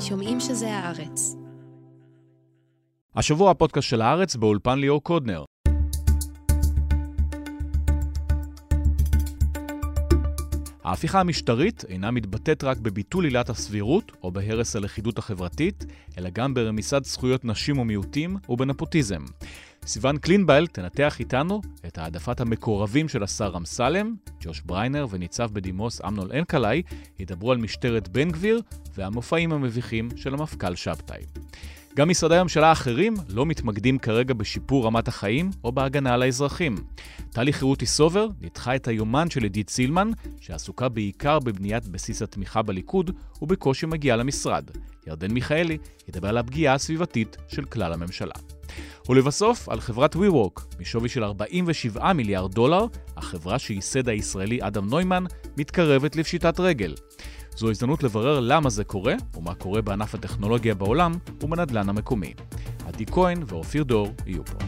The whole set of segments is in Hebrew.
שומעים שזה הארץ. השבוע הפודקאסט של הארץ באולפן ליאור קודנר. ההפיכה המשטרית אינה מתבטאת רק בביטול עילת הסבירות או בהרס הלכידות החברתית, אלא גם ברמיסת זכויות נשים ומיעוטים ובנפוטיזם. סיון קלינגבייל תנתח איתנו את העדפת המקורבים של השר אמסלם, ג'וש בריינר וניצב בדימוס אמנון אלקלעי ידברו על משטרת בן גביר והמופעים המביכים של המפכ"ל שבתאי. גם משרדי הממשלה האחרים לא מתמקדים כרגע בשיפור רמת החיים או בהגנה על האזרחים. טלי חירותי סובר ניתחה את היומן של עידית סילמן, שעסוקה בעיקר בבניית בסיס התמיכה בליכוד ובקושי מגיעה למשרד. ירדן מיכאלי ידבר על הפגיעה הסביבתית של כלל הממשלה. ולבסוף, על חברת WeWork, משווי של 47 מיליארד דולר, החברה שייסד הישראלי אדם נוימן מתקרבת לפשיטת רגל. זו הזדמנות לברר למה זה קורה, ומה קורה בענף הטכנולוגיה בעולם ובנדל"ן המקומי. עדי כהן ואופיר דור יהיו פה.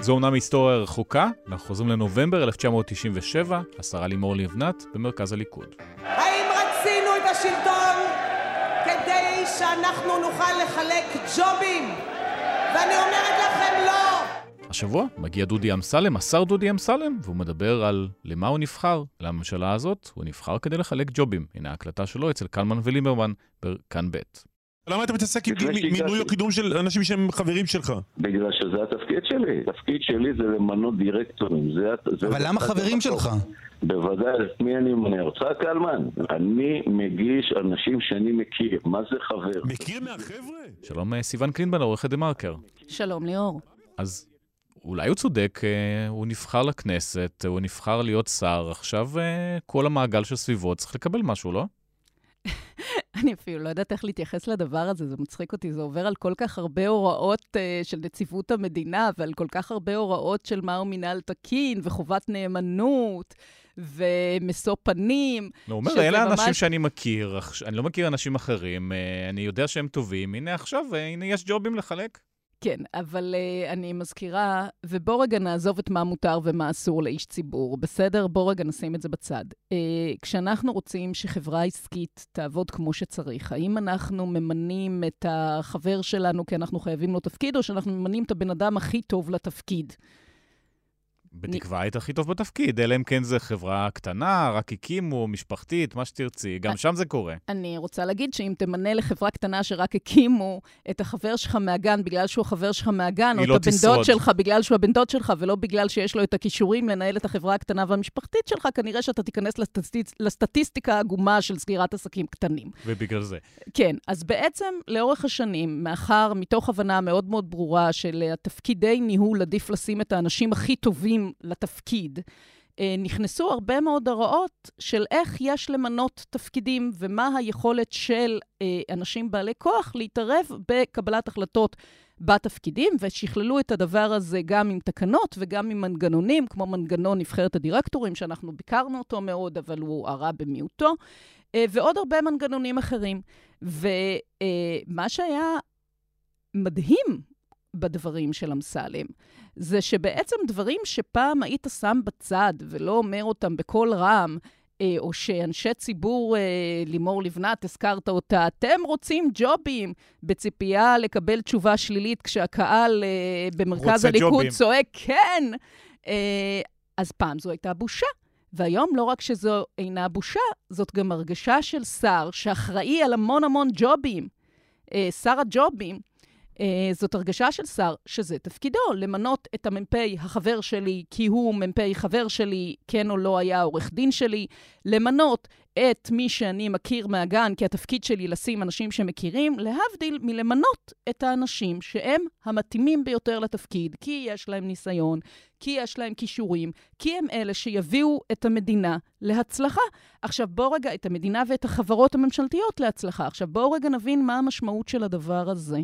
זו אומנם היסטוריה רחוקה, אנחנו חוזרים לנובמבר 1997, השרה לימור לבנת במרכז הליכוד. האם רצינו את השלטון שאנחנו נוכל לחלק ג'ובים? ואני אומרת לכם לא! השבוע מגיע דודי אמסלם, השר דודי אמסלם, והוא מדבר על למה הוא נבחר לממשלה הזאת. הוא נבחר כדי לחלק ג'ובים. הנה ההקלטה שלו אצל קלמן וליברמן בכאן ב'. למה אתה מתעסק עם. מינוי או קידום של אנשים שהם חברים שלך? בגלל שזה התפקיד שלי. התפקיד שלי זה למנות דירקטורים. זה, זה אבל למה חברים. שלך? בוודאי, את מי אני מונה? יצחק קלמן. אני מגיש אנשים שאני מכיר. מה זה חבר? מכיר מהחבר'ה? שלום אה, סיון קלינבן, עורכת דה מרקר. שלום ליאור. אז אולי הוא צודק, אה, הוא נבחר לכנסת, הוא נבחר להיות שר, עכשיו אה, כל המעגל שסביבו צריך לקבל משהו, לא? אני אפילו לא יודעת איך להתייחס לדבר הזה, זה מצחיק אותי, זה עובר על כל כך הרבה הוראות uh, של נציבות המדינה, ועל כל כך הרבה הוראות של מהו מינהל תקין, וחובת נאמנות, ומשוא פנים. הוא אומר, אלה ממש- אנשים שאני מכיר, אני לא מכיר אנשים אחרים, אה, אני יודע שהם טובים, הנה עכשיו, אה, הנה יש ג'ובים לחלק. כן, אבל uh, אני מזכירה, ובוא רגע נעזוב את מה מותר ומה אסור לאיש ציבור, בסדר? בוא רגע נשים את זה בצד. Uh, כשאנחנו רוצים שחברה עסקית תעבוד כמו שצריך, האם אנחנו ממנים את החבר שלנו כי אנחנו חייבים לו תפקיד, או שאנחנו ממנים את הבן אדם הכי טוב לתפקיד? בתקווה היית הכי טוב בתפקיד, אלא אם כן זה חברה קטנה, רק הקימו, משפחתית, מה שתרצי, גם אה, שם זה קורה. אני רוצה להגיד שאם תמנה לחברה קטנה שרק הקימו את החבר שלך מהגן בגלל שהוא החבר שלך מהגן, או את לא הבן. דוד שלך בגלל שהוא הבן דוד שלך, ולא בגלל שיש לו את הכישורים לנהל את החברה הקטנה והמשפחתית שלך, כנראה שאתה תיכנס לסטטיסט, לסטטיסטיקה העגומה של סגירת עסקים קטנים. ובגלל זה. כן, אז בעצם לאורך השנים, מאחר, מתוך הבנה מאוד מאוד ברורה של אה, תפקידי ניהול, עדיף לשים את האנשים הכי טובים לתפקיד, אה, נכנסו הרבה מאוד הוראות של איך יש למנות תפקידים ומה היכולת של אה, אנשים בעלי כוח להתערב בקבלת החלטות בתפקידים, ושכללו את הדבר הזה גם עם תקנות וגם עם מנגנונים, כמו מנגנון נבחרת הדירקטורים, שאנחנו ביקרנו אותו מאוד, אבל הוא הרע במיעוטו, אה, ועוד הרבה מנגנונים אחרים. ומה שהיה מדהים בדברים של אמסלם, זה שבעצם דברים שפעם היית שם בצד ולא אומר אותם בקול רם, אה, או שאנשי ציבור, אה, לימור לבנת, הזכרת אותה, אתם רוצים ג'ובים, בציפייה לקבל תשובה שלילית כשהקהל אה, במרכז הליכוד ג'ובים. צועק כן, אז פעם זו הייתה בושה. והיום לא רק שזו אינה בושה, זאת גם הרגשה של שר שאחראי על המון המון ג'ובים. שר הג'ובים, זאת הרגשה של שר שזה תפקידו, למנות את המ"פ החבר שלי כי הוא מ"פ חבר שלי, כן או לא היה עורך דין שלי, למנות את מי שאני מכיר מהגן, כי התפקיד שלי לשים אנשים שמכירים, להבדיל מלמנות את האנשים שהם המתאימים ביותר לתפקיד, כי יש להם ניסיון, כי יש להם כישורים, כי הם אלה שיביאו את המדינה להצלחה. עכשיו בואו רגע, את המדינה ואת החברות הממשלתיות להצלחה. עכשיו בואו רגע נבין מה המשמעות של הדבר הזה.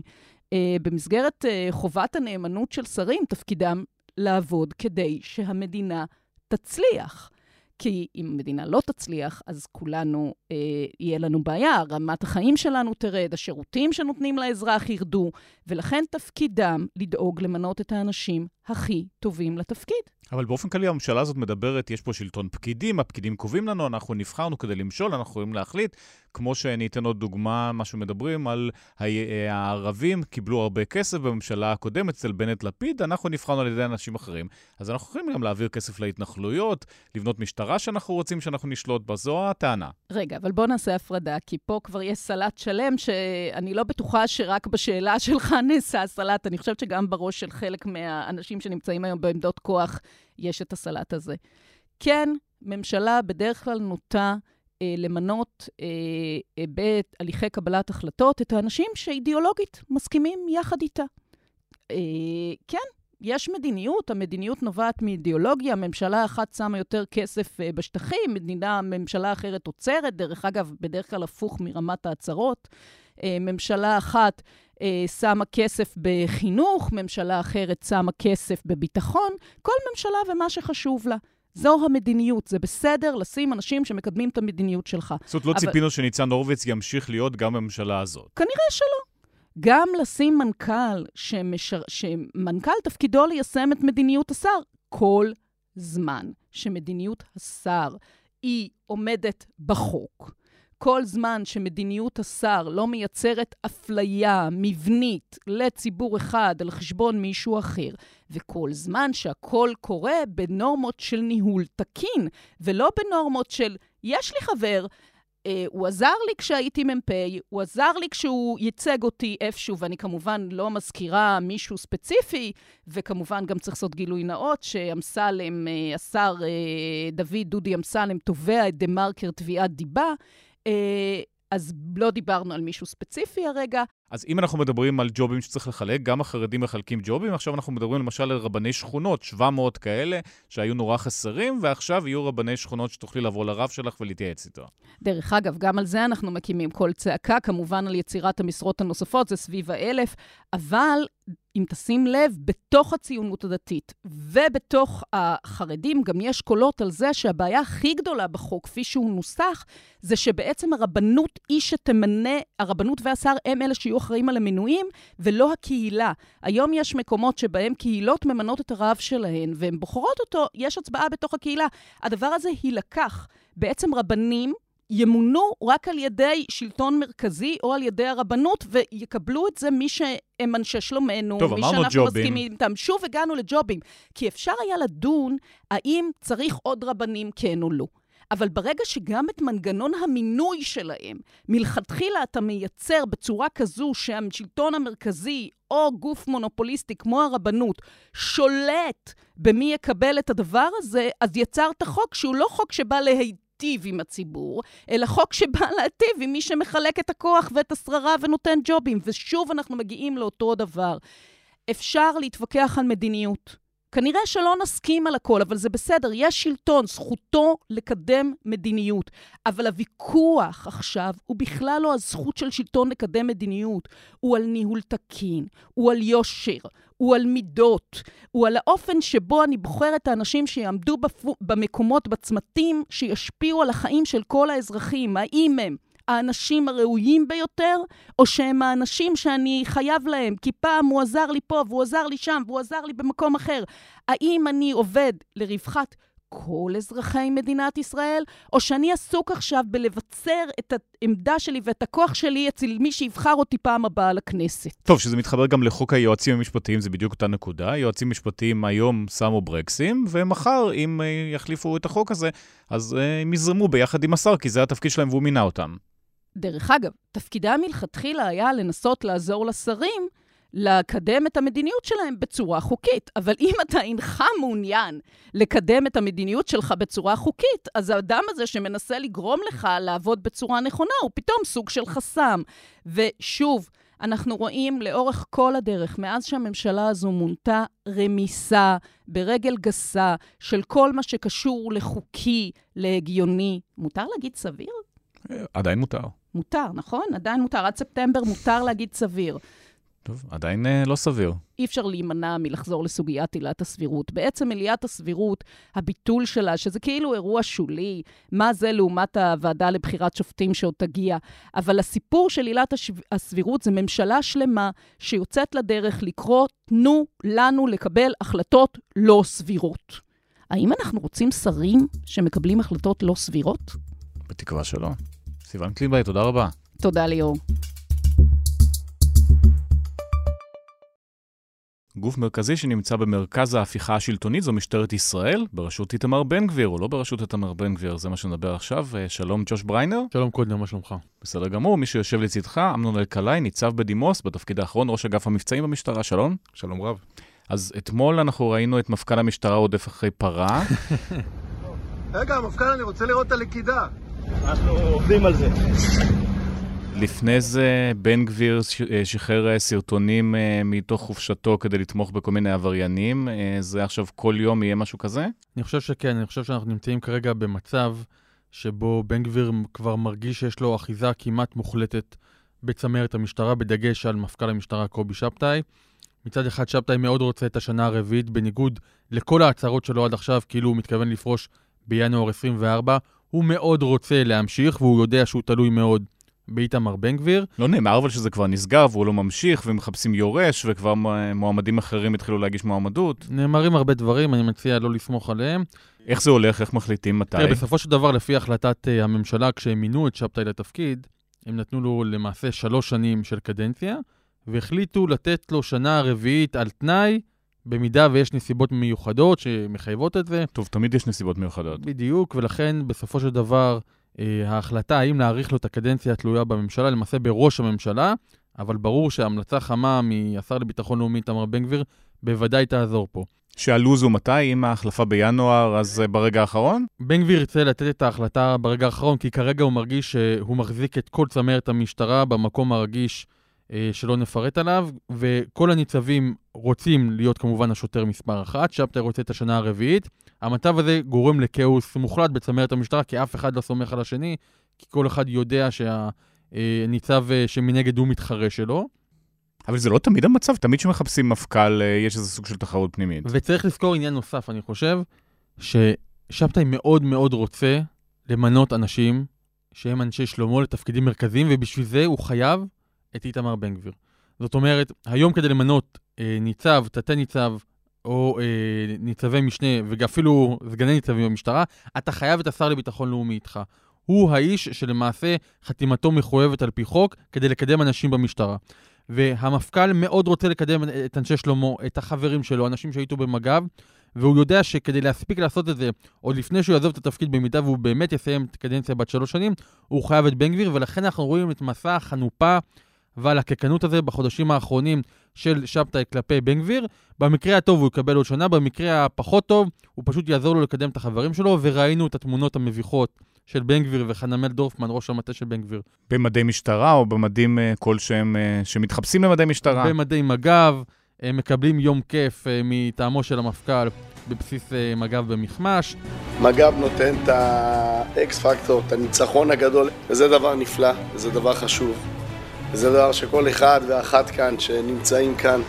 Uh, במסגרת uh, חובת הנאמנות של שרים, תפקידם לעבוד כדי שהמדינה תצליח. כי אם המדינה לא תצליח, אז כולנו, אה, יהיה לנו בעיה, רמת החיים שלנו תרד, השירותים שנותנים לאזרח ירדו, ולכן תפקידם לדאוג למנות את האנשים הכי טובים לתפקיד. אבל באופן כללי הממשלה הזאת מדברת, יש פה שלטון פקידים, הפקידים קובעים לנו, אנחנו נבחרנו כדי למשול, אנחנו יכולים להחליט. כמו שאני אתן עוד דוגמה, מה שמדברים על הערבים קיבלו הרבה כסף בממשלה הקודמת אצל בנט-לפיד, אנחנו נבחרנו על ידי אנשים אחרים. אז אנחנו יכולים גם להעביר כסף להתנחלויות, לבנות משטרה שאנחנו רוצים שאנחנו נשלוט בה, זו הטענה. רגע, אבל בוא נעשה הפרדה, כי פה כבר יש סלט שלם, שאני לא בטוחה שרק בשאלה שלך נעשה הסלט, אני חושבת שגם בראש של חלק מהאנשים שנמצאים היום בעמדות כוח יש את הסלט הזה. כן, ממשלה בדרך כלל נוטה אה, למנות אה, אה, בהליכי קבלת החלטות את האנשים שאידיאולוגית מסכימים יחד איתה. אה, כן, יש מדיניות, המדיניות נובעת מאידיאולוגיה, ממשלה אחת שמה יותר כסף אה, בשטחים, מדינה, ממשלה אחרת עוצרת, דרך אגב, בדרך כלל הפוך מרמת ההצהרות. אה, ממשלה אחת שמה כסף בחינוך, ממשלה אחרת שמה כסף בביטחון, כל ממשלה ומה שחשוב לה. זו המדיניות, זה בסדר לשים אנשים שמקדמים את המדיניות שלך. זאת אומרת, לא אבל... ציפינו שניצן הורוביץ ימשיך להיות גם בממשלה הזאת. כנראה שלא. גם לשים מנכ"ל, שמשר... שמנכ"ל תפקידו ליישם את מדיניות השר כל זמן שמדיניות השר היא עומדת בחוק. כל זמן שמדיניות השר לא מייצרת אפליה מבנית לציבור אחד על חשבון מישהו אחר, וכל זמן שהכל קורה בנורמות של ניהול תקין, ולא בנורמות של יש לי חבר, אה, הוא עזר לי כשהייתי מ"פ, הוא עזר לי כשהוא ייצג אותי איפשהו, ואני כמובן לא מזכירה מישהו ספציפי, וכמובן גם צריך לעשות גילוי נאות, שאמסלם, אה, השר אה, דוד דודי אמסלם, תובע את דה-מרקר תביעת דיבה. אה, אז לא דיברנו על מישהו ספציפי הרגע. אז אם אנחנו מדברים על ג'ובים שצריך לחלק, גם החרדים מחלקים ג'ובים, עכשיו אנחנו מדברים למשל על רבני שכונות, 700 כאלה שהיו נורא חסרים, ועכשיו יהיו רבני שכונות שתוכלי לבוא לרב שלך ולהתייעץ איתו. דרך אגב, גם על זה אנחנו מקימים קול צעקה, כמובן על יצירת המשרות הנוספות, זה סביב האלף, אבל אם תשים לב, בתוך הציונות הדתית ובתוך החרדים גם יש קולות על זה שהבעיה הכי גדולה בחוק, כפי שהוא נוסח, זה שבעצם הרבנות היא שתמנה, הרבנות והשר הם אלה שיהיו אחראים על המינויים, ולא הקהילה. היום יש מקומות שבהם קהילות ממנות את הרב שלהן, והן בוחרות אותו, יש הצבעה בתוך הקהילה. הדבר הזה יילקח. בעצם רבנים ימונו רק על ידי שלטון מרכזי או על ידי הרבנות, ויקבלו את זה מי שהם אנשי שלומנו, טוב, מי שאנחנו ג'ובים. מסכימים איתם. שוב הגענו לג'ובים, כי אפשר היה לדון האם צריך עוד רבנים, כן או לא. אבל ברגע שגם את מנגנון המינוי שלהם, מלכתחילה אתה מייצר בצורה כזו שהשלטון המרכזי או גוף מונופוליסטי כמו הרבנות שולט במי יקבל את הדבר הזה, אז יצרת חוק שהוא לא חוק שבא להיטיב. להיטיב עם הציבור, אלא חוק שבא להיטיב עם מי שמחלק את הכוח ואת השררה ונותן ג'ובים. ושוב אנחנו מגיעים לאותו דבר. אפשר להתווכח על מדיניות. כנראה שלא נסכים על הכל, אבל זה בסדר, יש שלטון, זכותו לקדם מדיניות. אבל הוויכוח עכשיו הוא בכלל לא הזכות של שלטון לקדם מדיניות, הוא על ניהול תקין, הוא על יושר, הוא על מידות, הוא על האופן שבו אני בוחר את האנשים שיעמדו בפו, במקומות, בצמתים, שישפיעו על החיים של כל האזרחים. האם הם האנשים הראויים ביותר, או שהם האנשים שאני חייב להם, כי פעם הוא עזר לי פה, והוא עזר לי שם, והוא עזר לי במקום אחר. האם אני עובד לרווחת כל אזרחי מדינת ישראל, או שאני עסוק עכשיו בלבצר את העמדה שלי ואת הכוח שלי אצל מי שיבחר אותי פעם הבאה לכנסת. טוב, שזה מתחבר גם לחוק היועצים המשפטיים, זה בדיוק אותה נקודה. יועצים משפטיים היום שמו ברקסים, ומחר, אם אה, יחליפו את החוק הזה, אז אה, הם יזרמו ביחד עם השר, כי זה התפקיד שלהם והוא מינה אותם. דרך אגב, תפקידה מלכתחילה היה לנסות לעזור לשרים לקדם את המדיניות שלהם בצורה חוקית. אבל אם אתה אינך מעוניין לקדם את המדיניות שלך בצורה חוקית, אז האדם הזה שמנסה לגרום לך לעבוד בצורה נכונה הוא פתאום סוג של חסם. ושוב, אנחנו רואים לאורך כל הדרך, מאז שהממשלה הזו מונתה, רמיסה ברגל גסה של כל מה שקשור לחוקי, להגיוני. מותר להגיד סביר? עדיין מותר. מותר, נכון? עדיין מותר. עד ספטמבר מותר להגיד סביר. טוב, עדיין אה, לא סביר. אי אפשר להימנע מלחזור לסוגיית עילת הסבירות. בעצם עילת הסבירות, הביטול שלה, שזה כאילו אירוע שולי, מה זה לעומת הוועדה לבחירת שופטים שעוד תגיע. אבל הסיפור של עילת. הסבירות זה ממשלה שלמה שיוצאת לדרך לקרוא, תנו לנו לקבל החלטות לא סבירות. האם אנחנו רוצים שרים שמקבלים החלטות לא סבירות? בתקווה שלא. סיוון קלינבאי, תודה רבה. תודה ליאור. גוף מרכזי שנמצא במרכז ההפיכה השלטונית זו משטרת ישראל, בראשות איתמר בן גביר, או לא בראשות איתמר בן גביר, זה מה שנדבר עכשיו. אה, שלום, ג'וש בריינר. שלום קודם, מה שלומך? בסדר גמור, מי שיושב לצדך, אמנון אלקלעי, ניצב בדימוס, בתפקיד האחרון, ראש אגף המבצעים במשטרה, שלום. שלום רב. אז אתמול אנחנו ראינו את מפכ"ל המשטרה רודף אחרי פרה. רגע, המפכ"ל, אני רוצה לראות את הלכידה. אנחנו עובדים על זה. לפני זה בן גביר שחרר אה, סרטונים אה, מתוך חופשתו כדי לתמוך בכל מיני עבריינים. אה, זה עכשיו כל יום יהיה משהו כזה? אני חושב שכן, אני חושב שאנחנו נמצאים כרגע במצב שבו בן גביר כבר מרגיש שיש לו אחיזה כמעט מוחלטת בצמרת המשטרה, בדגש על מפכ"ל המשטרה קובי שבתאי. מצד אחד שבתאי מאוד רוצה את השנה הרביעית, בניגוד לכל ההצהרות שלו עד עכשיו, כאילו הוא מתכוון לפרוש בינואר 24. הוא מאוד רוצה להמשיך, והוא יודע שהוא תלוי מאוד באיתמר בן גביר. לא נאמר אבל שזה כבר נסגר והוא לא ממשיך, ומחפשים יורש, וכבר מועמדים אחרים התחילו להגיש מועמדות. נאמרים הרבה דברים, אני מציע לא לסמוך עליהם. איך זה הולך? איך מחליטים מתי? תראה, בסופו של דבר, לפי החלטת uh, הממשלה, כשהם מינו את שבתאי לתפקיד, הם נתנו לו למעשה שלוש שנים של קדנציה, והחליטו לתת לו שנה רביעית על תנאי, במידה ויש נסיבות מיוחדות שמחייבות את זה. טוב, תמיד יש נסיבות מיוחדות. בדיוק, ולכן בסופו של דבר, אה, ההחלטה האם להאריך לו את הקדנציה התלויה בממשלה, למעשה בראש הממשלה, אבל ברור שהמלצה חמה מהשר לביטחון לאומי איתמר בן גביר בוודאי תעזור פה. שהלו"ז הוא מתי? אם ההחלפה בינואר, אז ברגע האחרון? בן גביר ירצה לתת את ההחלטה ברגע האחרון, כי כרגע הוא מרגיש שהוא מחזיק את כל צמרת המשטרה במקום הרגיש אה, שלא נפרט עליו, וכל הניצבים רוצים להיות כמובן השוטר מספר אחת, שבתאי רוצה את השנה הרביעית. המצב הזה גורם לכאוס מוחלט בצמרת המשטרה, כי אף אחד לא סומך על השני, כי כל אחד יודע שהניצב אה, שמנגד הוא מתחרה שלו. אבל זה לא תמיד המצב, תמיד כשמחפשים מפכ"ל אה, יש איזה סוג של תחרות פנימית. וצריך לזכור עניין נוסף, אני חושב, ששבתאי מאוד מאוד רוצה למנות אנשים שהם אנשי שלמה לתפקידים מרכזיים, ובשביל זה הוא חייב את איתמר בן גביר. זאת אומרת, היום כדי למנות אה, ניצב, תתי-ניצב, או אה, ניצבי משנה, ואפילו סגני ניצבים במשטרה, אתה חייב את השר לביטחון לאומי איתך. הוא האיש שלמעשה חתימתו מחויבת על פי חוק כדי לקדם אנשים במשטרה. והמפכ"ל מאוד רוצה לקדם את אנשי שלמה, את החברים שלו, אנשים שהיו במג"ב, והוא יודע שכדי להספיק לעשות את זה, עוד לפני שהוא יעזוב את התפקיד, במידה והוא באמת יסיים את הקדנציה בת שלוש שנים, הוא חייב את בן גביר, ולכן אנחנו רואים את מסע החנופה ועל הקקנות הזה בחודשים האחרונים של שבתאי כלפי בן גביר. במקרה הטוב הוא יקבל עוד שנה, במקרה הפחות טוב הוא פשוט יעזור לו לקדם את החברים שלו, וראינו את התמונות המביכות של בן גביר וחנמל דורפמן, ראש המטה של בן גביר. במדי משטרה או במדים uh, כלשהם uh, שמתחפשים למדי משטרה? במדי מג"ב, הם מקבלים יום כיף uh, מטעמו של המפכ"ל בבסיס מג"ב במחמש. מג"ב נותן את האקס פקטור, את הניצחון הגדול, וזה דבר נפלא, וזה דבר חשוב. וזה דבר שכל אחד ואחת כאן שנמצאים כאן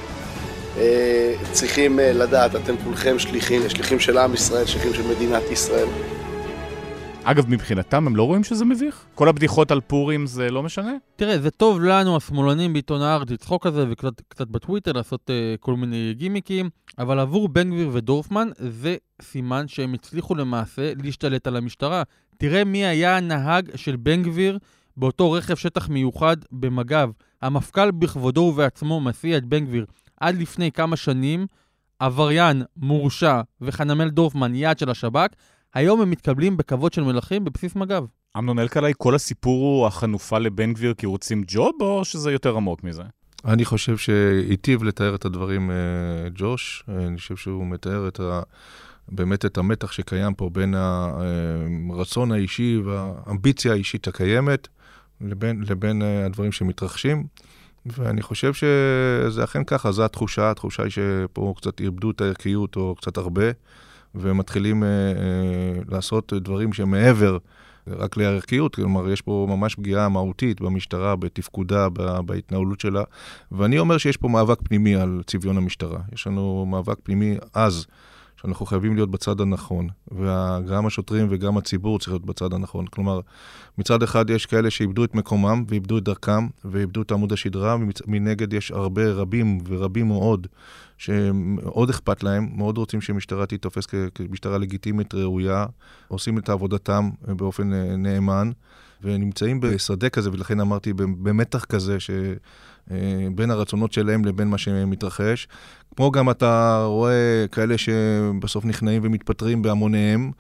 אה, צריכים אה, לדעת, אתם כולכם שליחים, שליחים של עם ישראל, שליחים של מדינת ישראל. אגב, מבחינתם הם לא רואים שזה מביך? כל הבדיחות על פורים זה לא משנה? תראה, זה טוב לנו, השמאלנים בעיתון הארץ, לצחוק על זה וקצת בטוויטר, לעשות uh, כל מיני גימיקים, אבל עבור בן גביר ודורפמן זה סימן שהם הצליחו למעשה להשתלט על המשטרה. תראה מי היה הנהג של בן גביר באותו רכב שטח מיוחד במג"ב. המפכ"ל בכבודו ובעצמו מסיע את בן גביר עד לפני כמה שנים, עבריין, מורשע וחנמל דורפמן, יעד של השב"כ, היום הם מתקבלים בכבוד של מלכים בבסיס מג"ב. אמנון אלקלעי, כל הסיפור הוא החנופה לבן גביר כי רוצים ג'וב, או שזה יותר עמוק מזה? אני חושב שהיטיב לתאר את הדברים אה, ג'וש. אני חושב שהוא מתאר את ה... באמת את המתח שקיים פה בין הרצון אה, האישי והאמביציה האישית הקיימת לבין, לבין uh, הדברים שמתרחשים. ואני חושב שזה אכן ככה, זו התחושה, התחושה היא שפה קצת איבדו את הערכיות או קצת הרבה, ומתחילים uh, uh, לעשות דברים שמעבר רק לערכיות, כלומר, יש פה ממש פגיעה מהותית במשטרה, בתפקודה, בהתנהלות שלה, ואני אומר שיש פה מאבק פנימי על צביון המשטרה. יש לנו מאבק פנימי עז. שאנחנו חייבים להיות בצד הנכון, וגם השוטרים וגם הציבור צריך להיות בצד הנכון. כלומר, מצד אחד יש כאלה שאיבדו את מקומם ואיבדו את דרכם ואיבדו את עמוד השדרה, ומנגד יש הרבה, רבים ורבים מאוד, שמאוד אכפת להם, מאוד רוצים שמשטרה תיתפס כמשטרה לגיטימית, ראויה, עושים את עבודתם באופן אה, נאמן, ונמצאים בשדה כזה, ולכן אמרתי, במתח כזה, ש... אה, בין הרצונות שלהם לבין מה שמתרחש. כמו גם אתה רואה כאלה שבסוף נכנעים ומתפטרים בהמוניהם.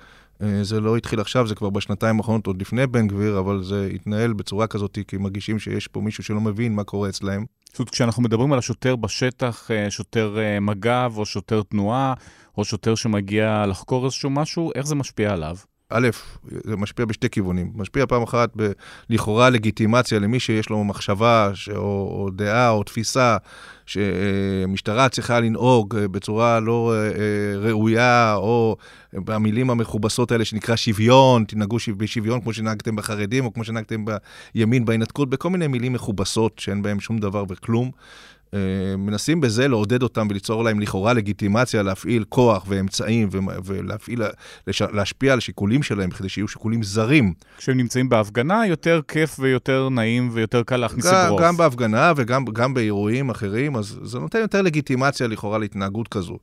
אה, זה לא התחיל עכשיו, זה כבר בשנתיים האחרונות, עוד לפני בן גביר, אבל זה התנהל בצורה כזאת, כי מרגישים שיש פה מישהו שלא מבין מה קורה אצלהם. אומרת, כשאנחנו מדברים על השוטר בשטח, אה, שוטר מג"ב, או שוטר תנועה, או שוטר שמגיע לחקור איזשהו משהו, איך זה משפיע עליו? א', זה משפיע בשתי כיוונים. משפיע פעם אחת ב, לכאורה לגיטימציה למי שיש לו מחשבה ש, או, או דעה או תפיסה שמשטרה צריכה לנהוג בצורה לא אה, ראויה, או במילים המכובסות האלה שנקרא שוויון, תנהגו בשוויון כמו שנהגתם בחרדים, או כמו שנהגתם בימין בהינתקות, בכל מיני מילים מכובסות שאין בהן שום דבר וכלום. אה, מנסים בזה לעודד אותם וליצור להם לכאורה לגיטימציה להפעיל כוח ואמצעים ולהפעיל, להשפיע על השיקולים שלהם כדי שיהיו שיקולים זרים. כשהם נמצאים בהפגנה, יותר כיף ויותר נעים ויותר קל להכניס אגרוף. גם בהפגנה וגם באירועים אחרים, אז זה נותן יותר לגיטימציה לכאורה להתנהגות כזו.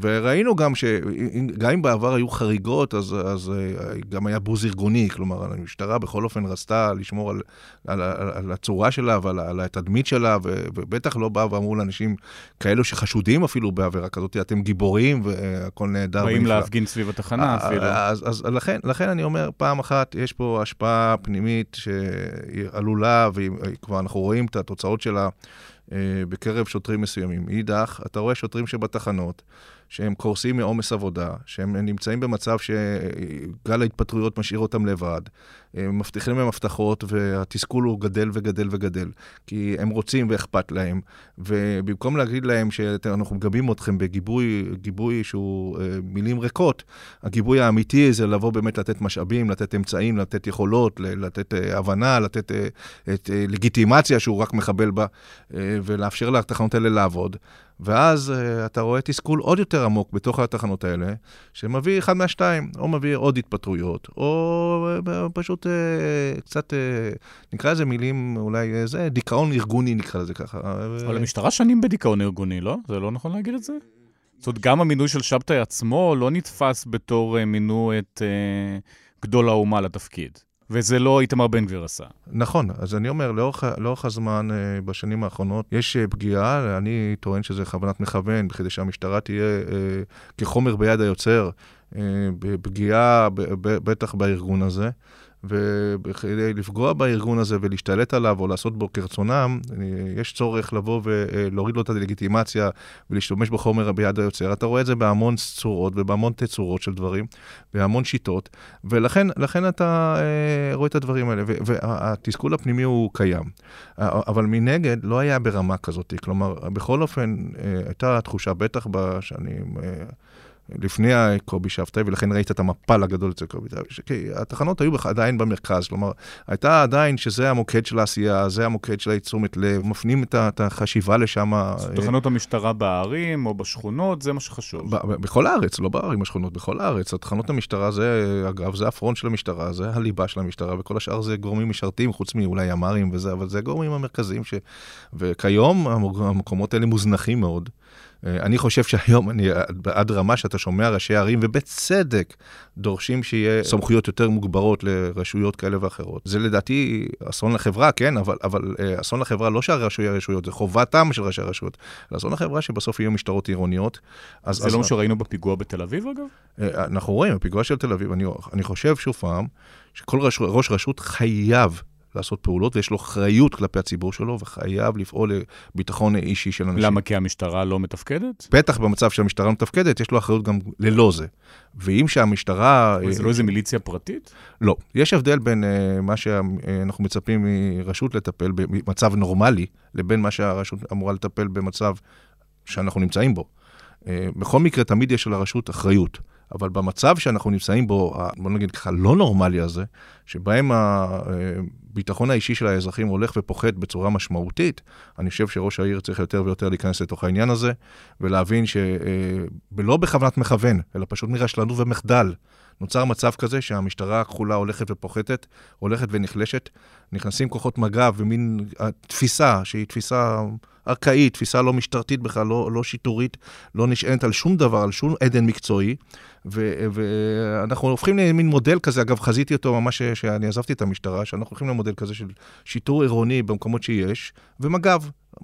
וראינו גם שגם אם בעבר היו חריגות, אז, אז אה, גם היה בוז ארגוני, כלומר, המשטרה בכל אופן רצתה לשמור על, על, על, על הצורה שלה ועל על התדמית שלה, ובטח לא באו ואמרו לאנשים כאלו שחשודים אפילו בעבירה כזאת, אתם גיבורים והכל נהדר. באים להפגין סביב התחנה אה, אפילו. אז, אז לכן, לכן אני אומר, פעם אחת יש פה השפעה פנימית שהיא עלולה, וכבר אנחנו רואים את התוצאות שלה. אה, בקרב שוטרים מסוימים. מאידך, אתה רואה שוטרים שבתחנות, שהם קורסים מעומס עבודה, שהם נמצאים במצב שגל ההתפטרויות משאיר אותם לבד, הם מבטיחים להם הבטחות, והתסכול הוא גדל וגדל וגדל, כי הם רוצים ואכפת להם, ובמקום להגיד להם שאנחנו מגבים אתכם בגיבוי גיבוי שהוא אה, מילים ריקות, הגיבוי האמיתי זה לבוא באמת לתת משאבים, לתת אמצעים, לתת יכולות, לתת אה, הבנה, לתת אה, את לגיטימציה שהוא רק מחבל בה, ולאפשר לתחנות האלה לעבוד. ואז uh, אתה רואה תסכול עוד יותר עמוק בתוך התחנות האלה, שמביא אחד מהשתיים, או מביא עוד התפטרויות, או uh, פשוט uh, קצת, uh, נקרא לזה מילים, אולי זה, דיכאון ארגוני נקרא לזה ככה. אבל המשטרה שנים בדיכאון ארגוני, לא? זה לא נכון להגיד את זה? זאת אומרת, גם המינוי של שבתאי עצמו לא נתפס בתור uh, מינו את uh, גדול האומה לתפקיד. וזה לא איתמר בן גביר עשה. נכון, אז אני אומר, לאורך, לאורך הזמן, אה, בשנים האחרונות, יש אה, פגיעה, אני טוען שזה בכוונת מכוון, כדי שהמשטרה תהיה אה, כחומר ביד היוצר, פגיעה בטח בארגון הזה. וכדי לפגוע בארגון הזה ולהשתלט עליו או לעשות בו כרצונם, יש צורך לבוא ולהוריד לו את הלגיטימציה ולהשתמש בחומר ביד היוצר. אתה רואה את זה בהמון צורות ובהמון תצורות של דברים, בהמון שיטות, ולכן אתה אה, רואה את הדברים האלה, והתסכול הפנימי הוא קיים. אבל מנגד, לא היה ברמה כזאת. כלומר, בכל אופן, אה, הייתה תחושה, בטח בשנים... אה, לפני קובי שבתאי, ולכן ראית את המפל הגדול אצל קובי שבתאי. התחנות היו עדיין במרכז, כלומר, הייתה עדיין שזה המוקד של העשייה, זה המוקד של התשומת לב, מפנים את החשיבה לשם. תחנות המשטרה בערים או בשכונות, זה מה שחשוב. בכל הארץ, לא בערים, בשכונות, בכל הארץ. תחנות המשטרה זה, אגב, זה הפרונט של המשטרה, זה הליבה של המשטרה, וכל השאר זה גורמים משרתים, חוץ מאולי ימ"רים וזה, אבל זה הגורמים המרכזיים ש... וכיום המקומות האלה מוזנחים מאוד. אה, אני חושב שהיום אני עד רמה שאתה שומע ראשי ערים, ובצדק, דורשים שיהיה סמכויות יותר מוגברות לרשויות כאלה ואחרות. זה לדעתי אסון לחברה, כן, אבל, אבל אה, אסון לחברה לא ראשי הרשויות, זה חובתם של ראשי הרשויות. זה אסון לחברה שבסוף יהיו משטרות עירוניות. אז, זה אז, לא מה שראינו בפיגוע בתל אביב, אגב? אה, אנחנו רואים, בפיגוע של תל אביב, אני, אני חושב שוב פעם, שכל ראש, ראש רשות חייב לעשות פעולות, ויש לו אחריות כלפי הציבור שלו, וחייב לפעול לביטחון אישי של אנשים. למה? כי המשטרה לא מתפקדת? בטח במצב שהמשטרה לא מתפקדת, יש לו אחריות גם ללא זה. ואם שהמשטרה... זה לא איזה מיליציה פרטית? לא. יש הבדל בין uh, מה שאנחנו מצפים מרשות לטפל במצב נורמלי, לבין מה שהרשות אמורה לטפל במצב שאנחנו נמצאים בו. בכל מקרה, תמיד יש לרשות אחריות. אבל במצב שאנחנו נמצאים בו, בוא נגיד ככה, לא נורמלי הזה, שבהם הביטחון האישי של האזרחים הולך ופוחת בצורה משמעותית, אני חושב שראש העיר צריך יותר ויותר להיכנס לתוך העניין הזה, ולהבין שלא בכוונת מכוון, אלא פשוט מרשלנות ומחדל. נוצר מצב כזה שהמשטרה הכחולה הולכת ופוחתת, הולכת ונחלשת, נכנסים כוחות מג"ב ומין אה, תפיסה שהיא תפיסה ארכאית, תפיסה לא משטרתית בכלל, לא, לא שיטורית, לא נשענת על שום דבר, על שום עדן מקצועי, ואנחנו הופכים למין מודל כזה, אגב, חזיתי אותו ממש כשאני עזבתי את המשטרה, שאנחנו הולכים למודל כזה של שיטור עירוני במקומות שיש, ומג"ב,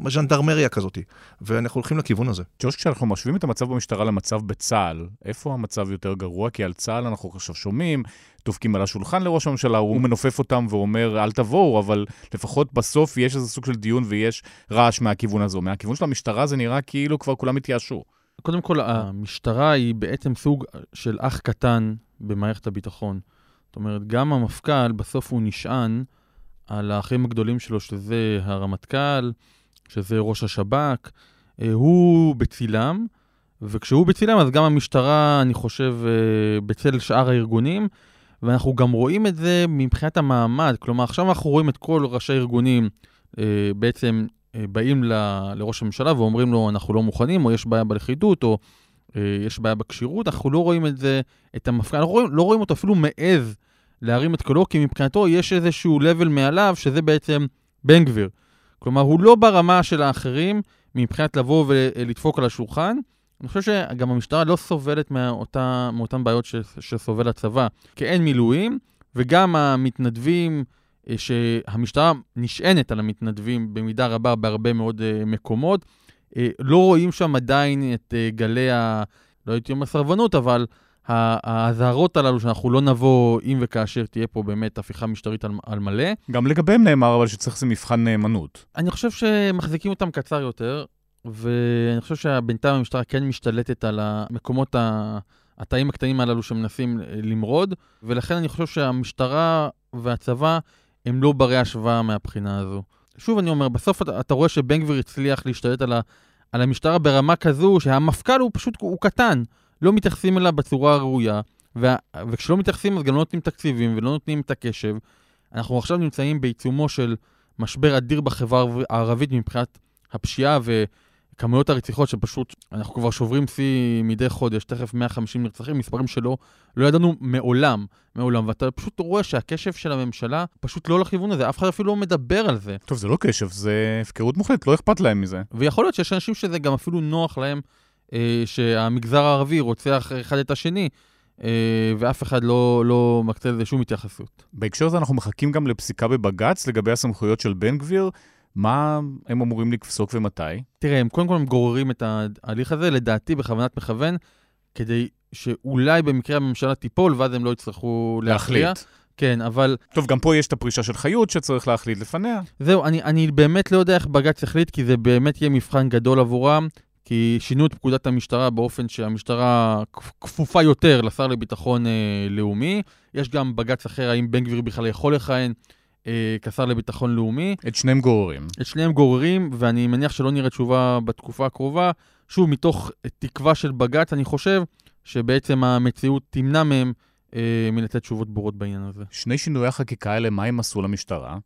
ז'נדרמריה כזאת, ואנחנו הולכים לכיוון הזה. ג'וש, כשאנחנו משווים את המצב במשטרה למצב בצה"ל, איפה המצב יותר גרוע? כי על צה"ל אנחנו עכשיו שומעים, דופקים על השולחן לראש הממשלה, הוא מנופף אותם ואומר, אל תבואו, אבל לפחות בסוף יש איזה סוג של דיון ויש רעש מהכיוון הזו. מהכיוון של המשטרה זה נראה כאילו כבר כולם התייאשו. קודם כל, המשטרה היא בעצם סוג של אח קטן במערכת הביטחון. זאת אומרת, גם המפכ"ל, בסוף הוא נשען על האחים הגדולים שלו, שזה הרמטכ"ל, שזה ראש השב"כ. אה, הוא בצילם, וכשהוא בצילם, אז גם המשטרה, אני חושב, אה, בצל שאר הארגונים, ואנחנו גם רואים את זה מבחינת המעמד. כלומר, עכשיו אנחנו רואים את כל ראשי הארגונים אה, בעצם אה, באים ל- לראש הממשלה ואומרים לו, אנחנו לא מוכנים, או יש בעיה בלכידות, או אה, יש בעיה בכשירות, אנחנו לא רואים את זה, את המפכ"ל, אנחנו רואים, לא רואים אותו אפילו מעז להרים את קולו, כי מבחינתו יש איזשהו level מעליו, שזה בעצם בן גביר. כלומר, הוא לא ברמה של האחרים מבחינת לבוא ולדפוק על השולחן. אני חושב שגם המשטרה לא סובלת מאותה, מאותן בעיות ש, שסובל הצבא, כי אין מילואים, וגם המתנדבים, אה, שהמשטרה נשענת על המתנדבים במידה רבה בהרבה מאוד אה, מקומות, אה, לא רואים שם עדיין את אה, גלי ה... לא הייתי אומר סרבנות, אבל האזהרות הללו שאנחנו לא נבוא אם וכאשר תהיה פה באמת הפיכה משטרית על, על מלא. גם לגביהם נאמר אבל שצריך איזה מבחן נאמנות. אני חושב שמחזיקים אותם קצר יותר, ואני חושב שבינתיים המשטרה כן משתלטת על המקומות, ה- התאים הקטנים הללו שמנסים למרוד, ולכן אני חושב שהמשטרה והצבא הם לא ברי השוואה מהבחינה הזו. שוב אני אומר, בסוף אתה, אתה רואה שבן גביר הצליח להשתלט על, ה, על המשטרה ברמה כזו שהמפכ"ל הוא פשוט, הוא קטן, לא מתייחסים אליו בצורה הראויה, וה, וכשלא מתייחסים אז גם לא נותנים תקציבים ולא נותנים את הקשב. אנחנו עכשיו נמצאים בעיצומו של משבר אדיר בחברה הערבית מבחינת הפשיעה וכמויות הרציחות שפשוט, אנחנו כבר שוברים שיא מדי חודש, תכף 150 נרצחים, מספרים שלא לא ידענו מעולם, מעולם, ואתה פשוט רואה שהקשב של הממשלה פשוט לא לכיוון הזה, אף אחד אפילו לא מדבר על זה. טוב, זה לא קשב, זה הפקרות מוחלטת, לא אכפת להם מזה. ויכול להיות שיש אנשים שזה גם אפילו נוח להם אה, שהמגזר הערבי רוצח אחד את השני, אה, ואף אחד לא, לא מקצה לזה שום התייחסות. בהקשר הזה אנחנו מחכים גם לפסיקה בבג"ץ לגבי הסמכויות של בן גביר. מה הם אמורים לפסוק ומתי? תראה, הם קודם כל הם גוררים את ההליך הזה, לדעתי בכוונת מכוון, כדי שאולי במקרה הממשלה תיפול, ואז הם לא יצטרכו להכריע. להחליט. כן, אבל טוב, גם פה יש את הפרישה של חיות שצריך להחליט לפניה. זהו, אני, אני באמת לא יודע איך בג"ץ יחליט, כי זה באמת יהיה מבחן גדול עבורם, כי שינו את פקודת המשטרה באופן שהמשטרה כפ- כפופה יותר לשר לביטחון אה, לאומי. יש גם בג"ץ אחר, האם בן גביר בכלל יכול לכהן כשר לביטחון לאומי. את שניהם גוררים. את שניהם גוררים, ואני מניח שלא נראה תשובה בתקופה הקרובה. שוב, מתוך תקווה של בג"ץ, אני חושב שבעצם המציאות תמנע מהם אה, מלתת תשובות ברורות בעניין הזה. שני שינויי החקיקה האלה, מה הם עשו למשטרה?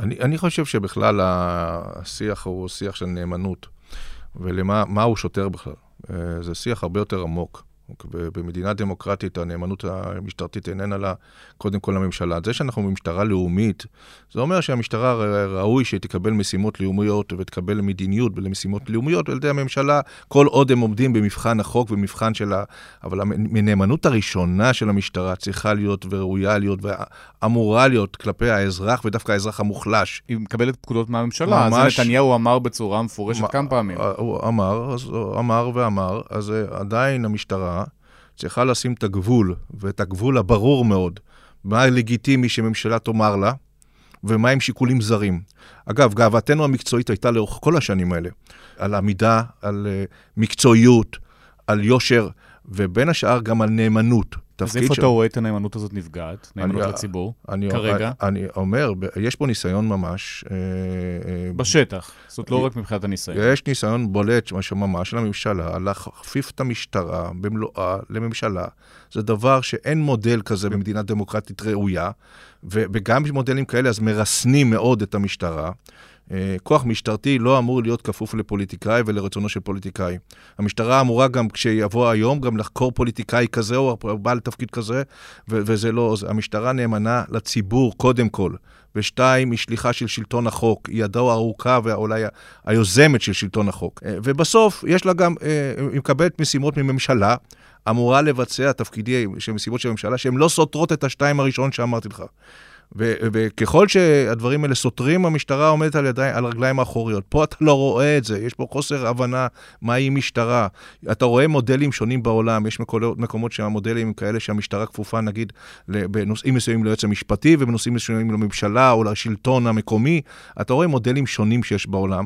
אני, אני חושב שבכלל השיח הוא שיח של נאמנות, ולמה מה הוא שוטר בכלל. אה, זה שיח הרבה יותר עמוק. במדינה דמוקרטית הנאמנות המשטרתית איננה לה קודם כל לממשלה. זה שאנחנו במשטרה לאומית, זה אומר שהמשטרה ראוי שתקבל משימות לאומיות ותקבל מדיניות למשימות לאומיות על ידי הממשלה, כל עוד הם עומדים במבחן החוק ומבחן של ה... אבל הנאמנות הראשונה של המשטרה צריכה להיות וראויה להיות ואמורה להיות כלפי האזרח, ודווקא האזרח המוחלש. היא מקבלת פקודות מהממשלה, ממש... אז נתניהו אמר בצורה מפורשת מה... כמה פעמים. הוא אמר, אז הוא אמר ואמר, אז עדיין המשטרה... צריכה לשים את הגבול, ואת הגבול הברור מאוד, מה לגיטימי שממשלה תאמר לה, ומה עם שיקולים זרים. אגב, גאוותנו המקצועית הייתה לאורך כל השנים האלה, על עמידה, על uh, מקצועיות, על יושר, ובין השאר גם על נאמנות. אז איפה של- אתה רואה את הנאמנות הזאת נפגעת, נאמנות אני- לציבור? אני, כרגע? אני אומר, יש פה ניסיון ממש. אה, אה, בשטח, זאת לא רק מבחינת הניסיון. יש ניסיון בולט ממש- של הממשלה להכפיף את המשטרה במלואה לממשלה. זה דבר שאין מודל כזה במדינה דמוקרטית ראויה, וגם מודלים כאלה אז מרסנים מאוד את המשטרה. אה, כוח משטרתי לא אמור להיות כפוף לפוליטיקאי ולרצונו של פוליטיקאי. המשטרה אמורה גם, כשיבוא היום, גם לחקור פוליטיקאי כזה או בעל תפקיד כזה, ו- וזה לא, המשטרה נאמנה לציבור קודם כל. ושתיים, היא שליחה של שלטון החוק, היא ידו הארוכה ואולי היוזמת של שלטון החוק. אה, ובסוף, יש לה גם, אה, היא מקבלת משימות מממשלה, אמורה לבצע תפקידי, של משימות של ממשלה, שהן לא סותרות את השתיים הראשון שאמרתי לך. וככל שהדברים האלה סותרים, המשטרה עומדת על, ידיים, על רגליים האחוריות. פה אתה לא רואה את זה, יש פה חוסר הבנה מהי משטרה. אתה רואה מודלים שונים בעולם, יש מקומות, מקומות שהמודלים הם כאלה שהמשטרה כפופה, נגיד, בנושאים מסוימים ליועץ המשפטי ובנושאים מסוימים לממשלה או לשלטון המקומי. אתה רואה מודלים שונים שיש בעולם.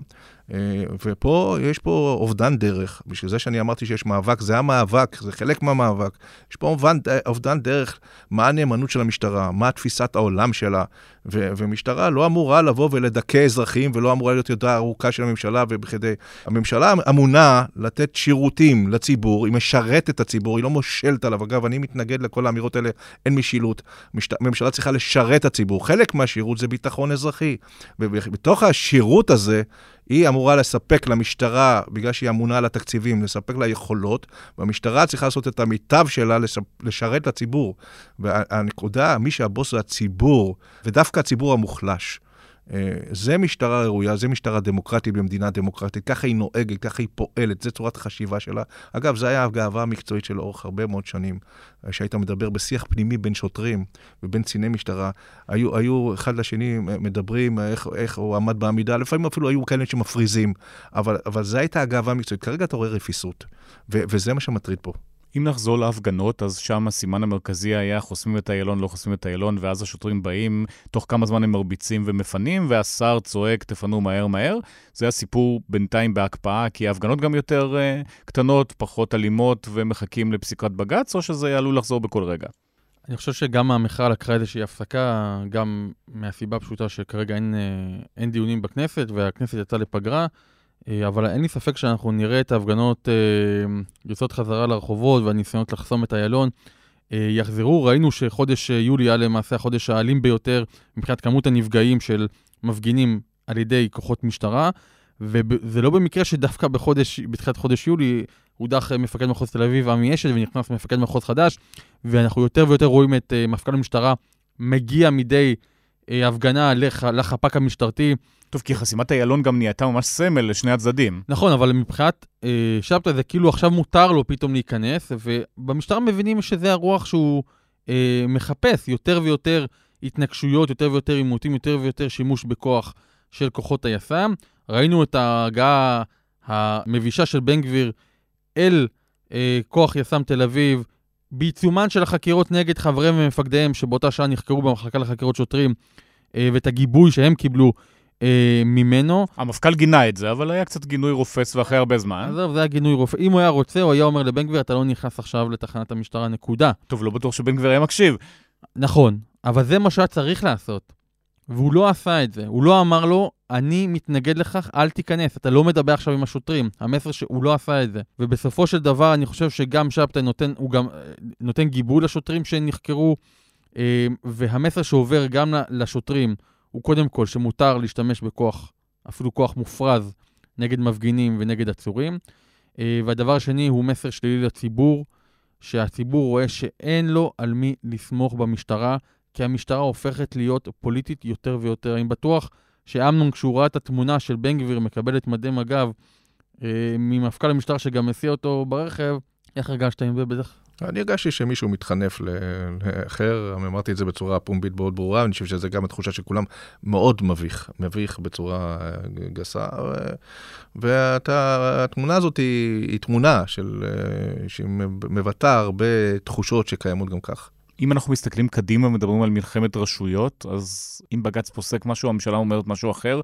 אה, ופה יש פה אובדן דרך. בשביל זה שאני אמרתי שיש מאבק, זה המאבק, זה חלק מהמאבק. יש פה אובדן, אובדן דרך, מה הנאמנות של המשטרה, מה תפיסת העולם שלה. ו- ומשטרה לא אמורה לבוא ולדכא אזרחים, ולא אמורה להיות ידה ארוכה של הממשלה, ובכדי... הממשלה אמונה לתת שירותים לציבור, היא משרתת את הציבור, היא לא מושלת עליו. אגב, אני מתנגד לכל האמירות האלה, אין משילות. משט... הממשלה צריכה לשרת את הציבור. חלק מהשירות זה ביטחון אזרחי. ובתוך השירות הזה, היא אמורה לספק למשטרה, בגלל שהיא אמונה על התקציבים, לספק לה יכולות, והמשטרה צריכה לעשות את המיטב שלה לש... לשרת את הציבור. והנקודה, מי שהבוס זה הציבור, ודווקא הציבור המוחלש. אה, זה משטרה ראויה, זה משטרה דמוקרטית במדינה דמוקרטית, ככה היא נוהגת, ככה היא פועלת, זו צורת החשיבה שלה. אגב, זו הייתה הגאווה המקצועית של לאורך הרבה מאוד שנים, אה, שהיית מדבר בשיח פנימי בין שוטרים ובין קציני משטרה. היו, היו אחד לשני מדברים איך, איך הוא עמד בעמידה, לפעמים אפילו היו כאלה שמפריזים, אבל, אבל זו הייתה הגאווה המקצועית. כרגע אתה רואה רפיסות, ו- וזה מה שמטריד פה. אם נחזור להפגנות, אז שם הסימן המרכזי היה חוסמים את איילון, לא חוסמים את איילון, ואז השוטרים באים, תוך כמה זמן הם מרביצים ומפנים, והשר צועק, תפנו מהר מהר. זה הסיפור בינתיים בהקפאה, כי ההפגנות גם יותר uh, קטנות, פחות אלימות, ומחכים לפסיקת בג"ץ, או שזה עלול לחזור בכל רגע? אני חושב שגם המחאה לקחה איזושהי הפסקה, גם מהסיבה הפשוטה שכרגע אין, אה, אין דיונים בכנסת, והכנסת יצאה לפגרה, אבל אין לי ספק שאנחנו נראה את ההפגנות אה, יוצאות חזרה לרחובות והניסיונות לחסום את איילון. אה, יחזרו, ראינו שחודש אה, יולי היה למעשה החודש האלים ביותר מבחינת כמות הנפגעים של מפגינים על ידי כוחות משטרה, וזה לא במקרה שדווקא בחודש, בתחילת חודש יולי הודח אה, מפקד מחוז תל אביב עמי אשד ונכנס מפקד מחוז חדש, ואנחנו יותר ויותר רואים את מפכ"ל המשטרה מגיע מדי הפגנה לח, לחפ"ק המשטרתי. טוב, כי חסימת איילון גם נהייתה ממש סמל לשני הצדדים. נכון, אבל מבחינת uh, שבתאי זה כאילו עכשיו מותר לו פתאום להיכנס, ובמשטרה מבינים שזה הרוח שהוא uh, מחפש יותר ויותר התנגשויות, יותר ויותר עימותים, יותר ויותר שימוש בכוח של כוחות היס"מ. ראינו את ההגעה המבישה של בן גביר אל uh, כוח יס"מ תל אביב, בעיצומן של החקירות נגד חבריהם ומפקדיהם שבאותה שעה נחקרו במחלקה לחקירות שוטרים, אה, ואת הגיבוי שהם קיבלו אה, ממנו. המפכ"ל גינה את זה, אבל היה קצת גינוי רופס ואחרי הרבה זמן. עזוב, זה היה גינוי רופא. אם הוא היה רוצה, הוא היה אומר לבן גביר, אתה לא נכנס עכשיו לתחנת המשטרה, נקודה. טוב, לא בטוח שבן גביר היה מקשיב. נכון, אבל זה מה שהיה צריך לעשות. והוא לא עשה את זה. הוא לא אמר לו, אני מתנגד לכך, אל תיכנס, אתה לא מדבר עכשיו עם השוטרים. המסר שהוא לא עשה את זה. ובסופו של דבר, אני חושב שגם שבתאי נותן, הוא גם אה, נותן גיבוי לשוטרים שנחקרו, אה, והמסר שעובר גם לשוטרים הוא קודם כל שמותר להשתמש בכוח, אפילו כוח מופרז, נגד מפגינים ונגד עצורים. אה, והדבר השני הוא מסר שלילי לציבור, שהציבור רואה שאין לו על מי לסמוך במשטרה, כי המשטרה הופכת להיות פוליטית יותר ויותר. אני בטוח שאמנון, כשהוא ראה את התמונה של בן גביר מקבל את מדי מג"ב אה, ממפכ"ל המשטרה שגם מסיע אותו ברכב, איך הרגשת עם זה בטח? אני הרגשתי שמישהו מתחנף לאחר, אמרתי את זה בצורה פומבית מאוד ברורה, אני חושב שזה גם התחושה שכולם מאוד מביך, מביך בצורה גסה. והתמונה הזאת היא, היא תמונה של, שהיא מבטאה הרבה תחושות שקיימות גם כך. אם אנחנו מסתכלים קדימה ומדברים על מלחמת רשויות, אז אם בג"ץ פוסק משהו, הממשלה אומרת משהו אחר,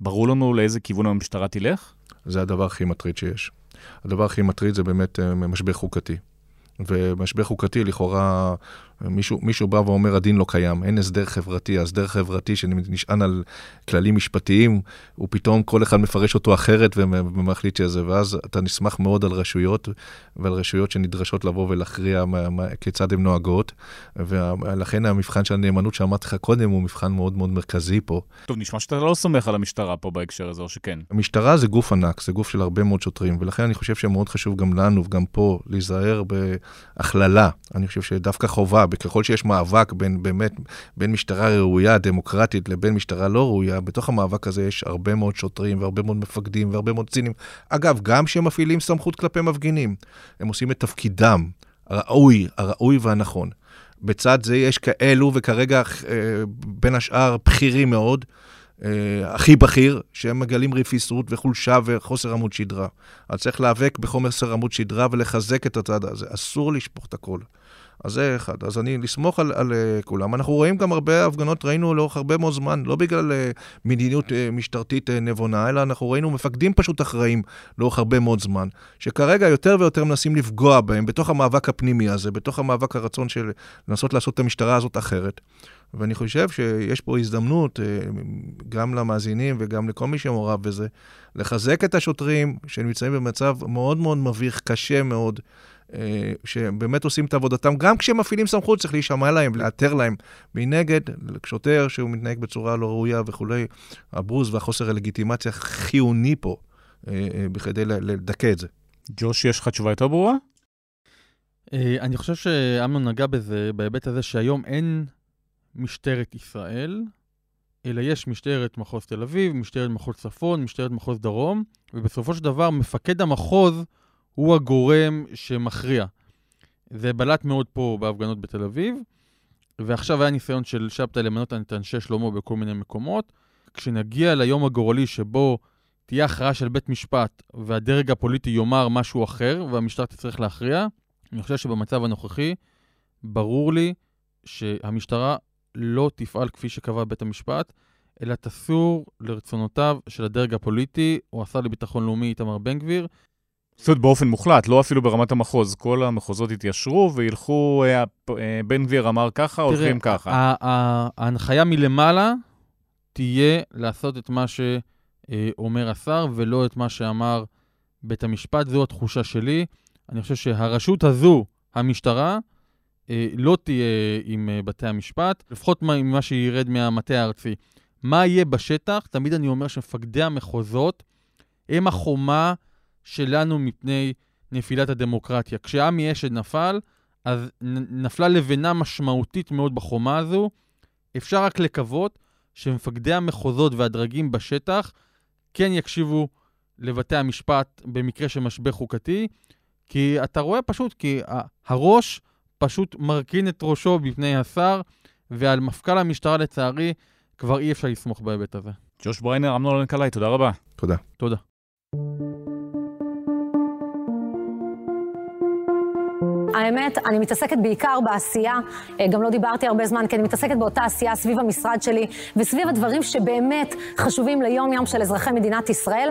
ברור לנו לאיזה כיוון המשטרה תלך? זה הדבר הכי מטריד שיש. הדבר הכי מטריד זה באמת משבר חוקתי. ומשבר חוקתי, לכאורה מישהו, מישהו בא ואומר, הדין לא קיים, אין הסדר חברתי. הסדר חברתי שנשען על כללים משפטיים, הוא פתאום, כל אחד מפרש אותו אחרת ומחליט שזה, ואז אתה נסמך מאוד על רשויות, ועל רשויות שנדרשות לבוא ולהכריע מה, מה, כיצד הן נוהגות, ולכן המבחן של הנאמנות שאמרתי לך קודם הוא מבחן מאוד מאוד מרכזי פה. טוב, נשמע שאתה לא סומך על המשטרה פה בהקשר הזה, או שכן. המשטרה זה גוף ענק, זה גוף של הרבה מאוד שוטרים, ולכן אני חושב שמאוד חשוב גם לנו וגם פה להיזהר בהכללה. אני חושב שדווקא חובה, וככל שיש מאבק בין באמת, בין משטרה ראויה, דמוקרטית, לבין משטרה לא ראויה, בתוך המאבק הזה יש הרבה מאוד שוטרים והרבה מאוד מפקדים והרבה מאוד צינים. אגב, גם כשהם מפעילים סמכות כלפי מפגינים, הם עושים את תפקידם הראוי, הראוי והנכון. בצד זה יש כאלו, וכרגע אה, בין השאר בכירים מאוד, אה, הכי בכיר, שהם מגלים רפיסות וחולשה וחוסר עמוד שדרה. אז צריך להיאבק בחומר עמוד שדרה ולחזק את הצד הזה. אסור לשפוך את הכל. אז זה אחד. אז אני, לסמוך על, על uh, כולם. אנחנו רואים גם הרבה הפגנות, ראינו לאורך הרבה מאוד זמן, לא בגלל uh, מדיניות uh, משטרתית נבונה, אלא אנחנו ראינו מפקדים פשוט אחראים לאורך הרבה מאוד זמן, שכרגע יותר ויותר מנסים לפגוע בהם בתוך המאבק הפנימי הזה, בתוך המאבק הרצון של לנסות לעשות את המשטרה הזאת אחרת. ואני חושב שיש פה הזדמנות, גם למאזינים וגם לכל מי שמעורב בזה, לחזק את השוטרים שנמצאים במצב מאוד מאוד מביך, קשה מאוד, אה, שבאמת עושים את עבודתם, גם כשהם מפעילים סמכות צריך להישמע להם, לאתר להם. מנגד, שוטר שהוא מתנהג בצורה לא ראויה וכולי, הבוז והחוסר הלגיטימציה חיוני פה אה, אה, בכדי לדכא את זה. ג'וש, יש לך תשובה יותר ברורה? אני חושב שאמנון נגע בזה, בהיבט הזה שהיום אין משטרת ישראל, אלא יש משטרת מחוז תל אביב, משטרת מחוז צפון, משטרת מחוז דרום, ובסופו של דבר מפקד המחוז הוא הגורם שמכריע. זה בלט מאוד פה בהפגנות בתל אביב, ועכשיו היה ניסיון של שבתאי למנות את אנשי שלמה בכל מיני מקומות. כשנגיע ליום הגורלי שבו תהיה הכרעה של בית משפט והדרג הפוליטי יאמר משהו אחר והמשטרה תצטרך להכריע, אני חושב שבמצב הנוכחי ברור לי שהמשטרה לא תפעל כפי שקבע בית המשפט, אלא תסור לרצונותיו של הדרג הפוליטי או השר לביטחון לאומי איתמר בן גביר, זאת אומרת, באופן מוחלט, לא אפילו ברמת המחוז. כל המחוזות יתיישרו וילכו, אה, אה, בן גביר אמר ככה, הולכים ככה. ההנחיה מלמעלה תהיה לעשות את מה שאומר השר, ולא את מה שאמר בית המשפט. זו התחושה שלי. אני חושב שהרשות הזו, המשטרה, אה, לא תהיה עם בתי המשפט, לפחות ממה שירד מהמטה הארצי. מה יהיה בשטח? תמיד אני אומר שמפקדי המחוזות הם החומה שלנו מפני נפילת הדמוקרטיה. כשעמי אשד נפל, אז נפלה לבנה משמעותית מאוד בחומה הזו. אפשר רק לקוות שמפקדי המחוזות והדרגים בשטח כן יקשיבו לבתי המשפט במקרה של משבר חוקתי, כי אתה רואה פשוט, כי הראש פשוט מרכין את ראשו בפני השר, ועל מפכ"ל המשטרה לצערי כבר אי אפשר לסמוך בהיבט הזה. ג'וש בריינר, אמנון אלנקלעי, תודה רבה. תודה. תודה. האמת, אני מתעסקת בעיקר בעשייה, אה, גם לא דיברתי הרבה זמן, כי אני מתעסקת באותה עשייה סביב המשרד שלי, וסביב הדברים שבאמת חשובים ליום-יום של אזרחי מדינת ישראל.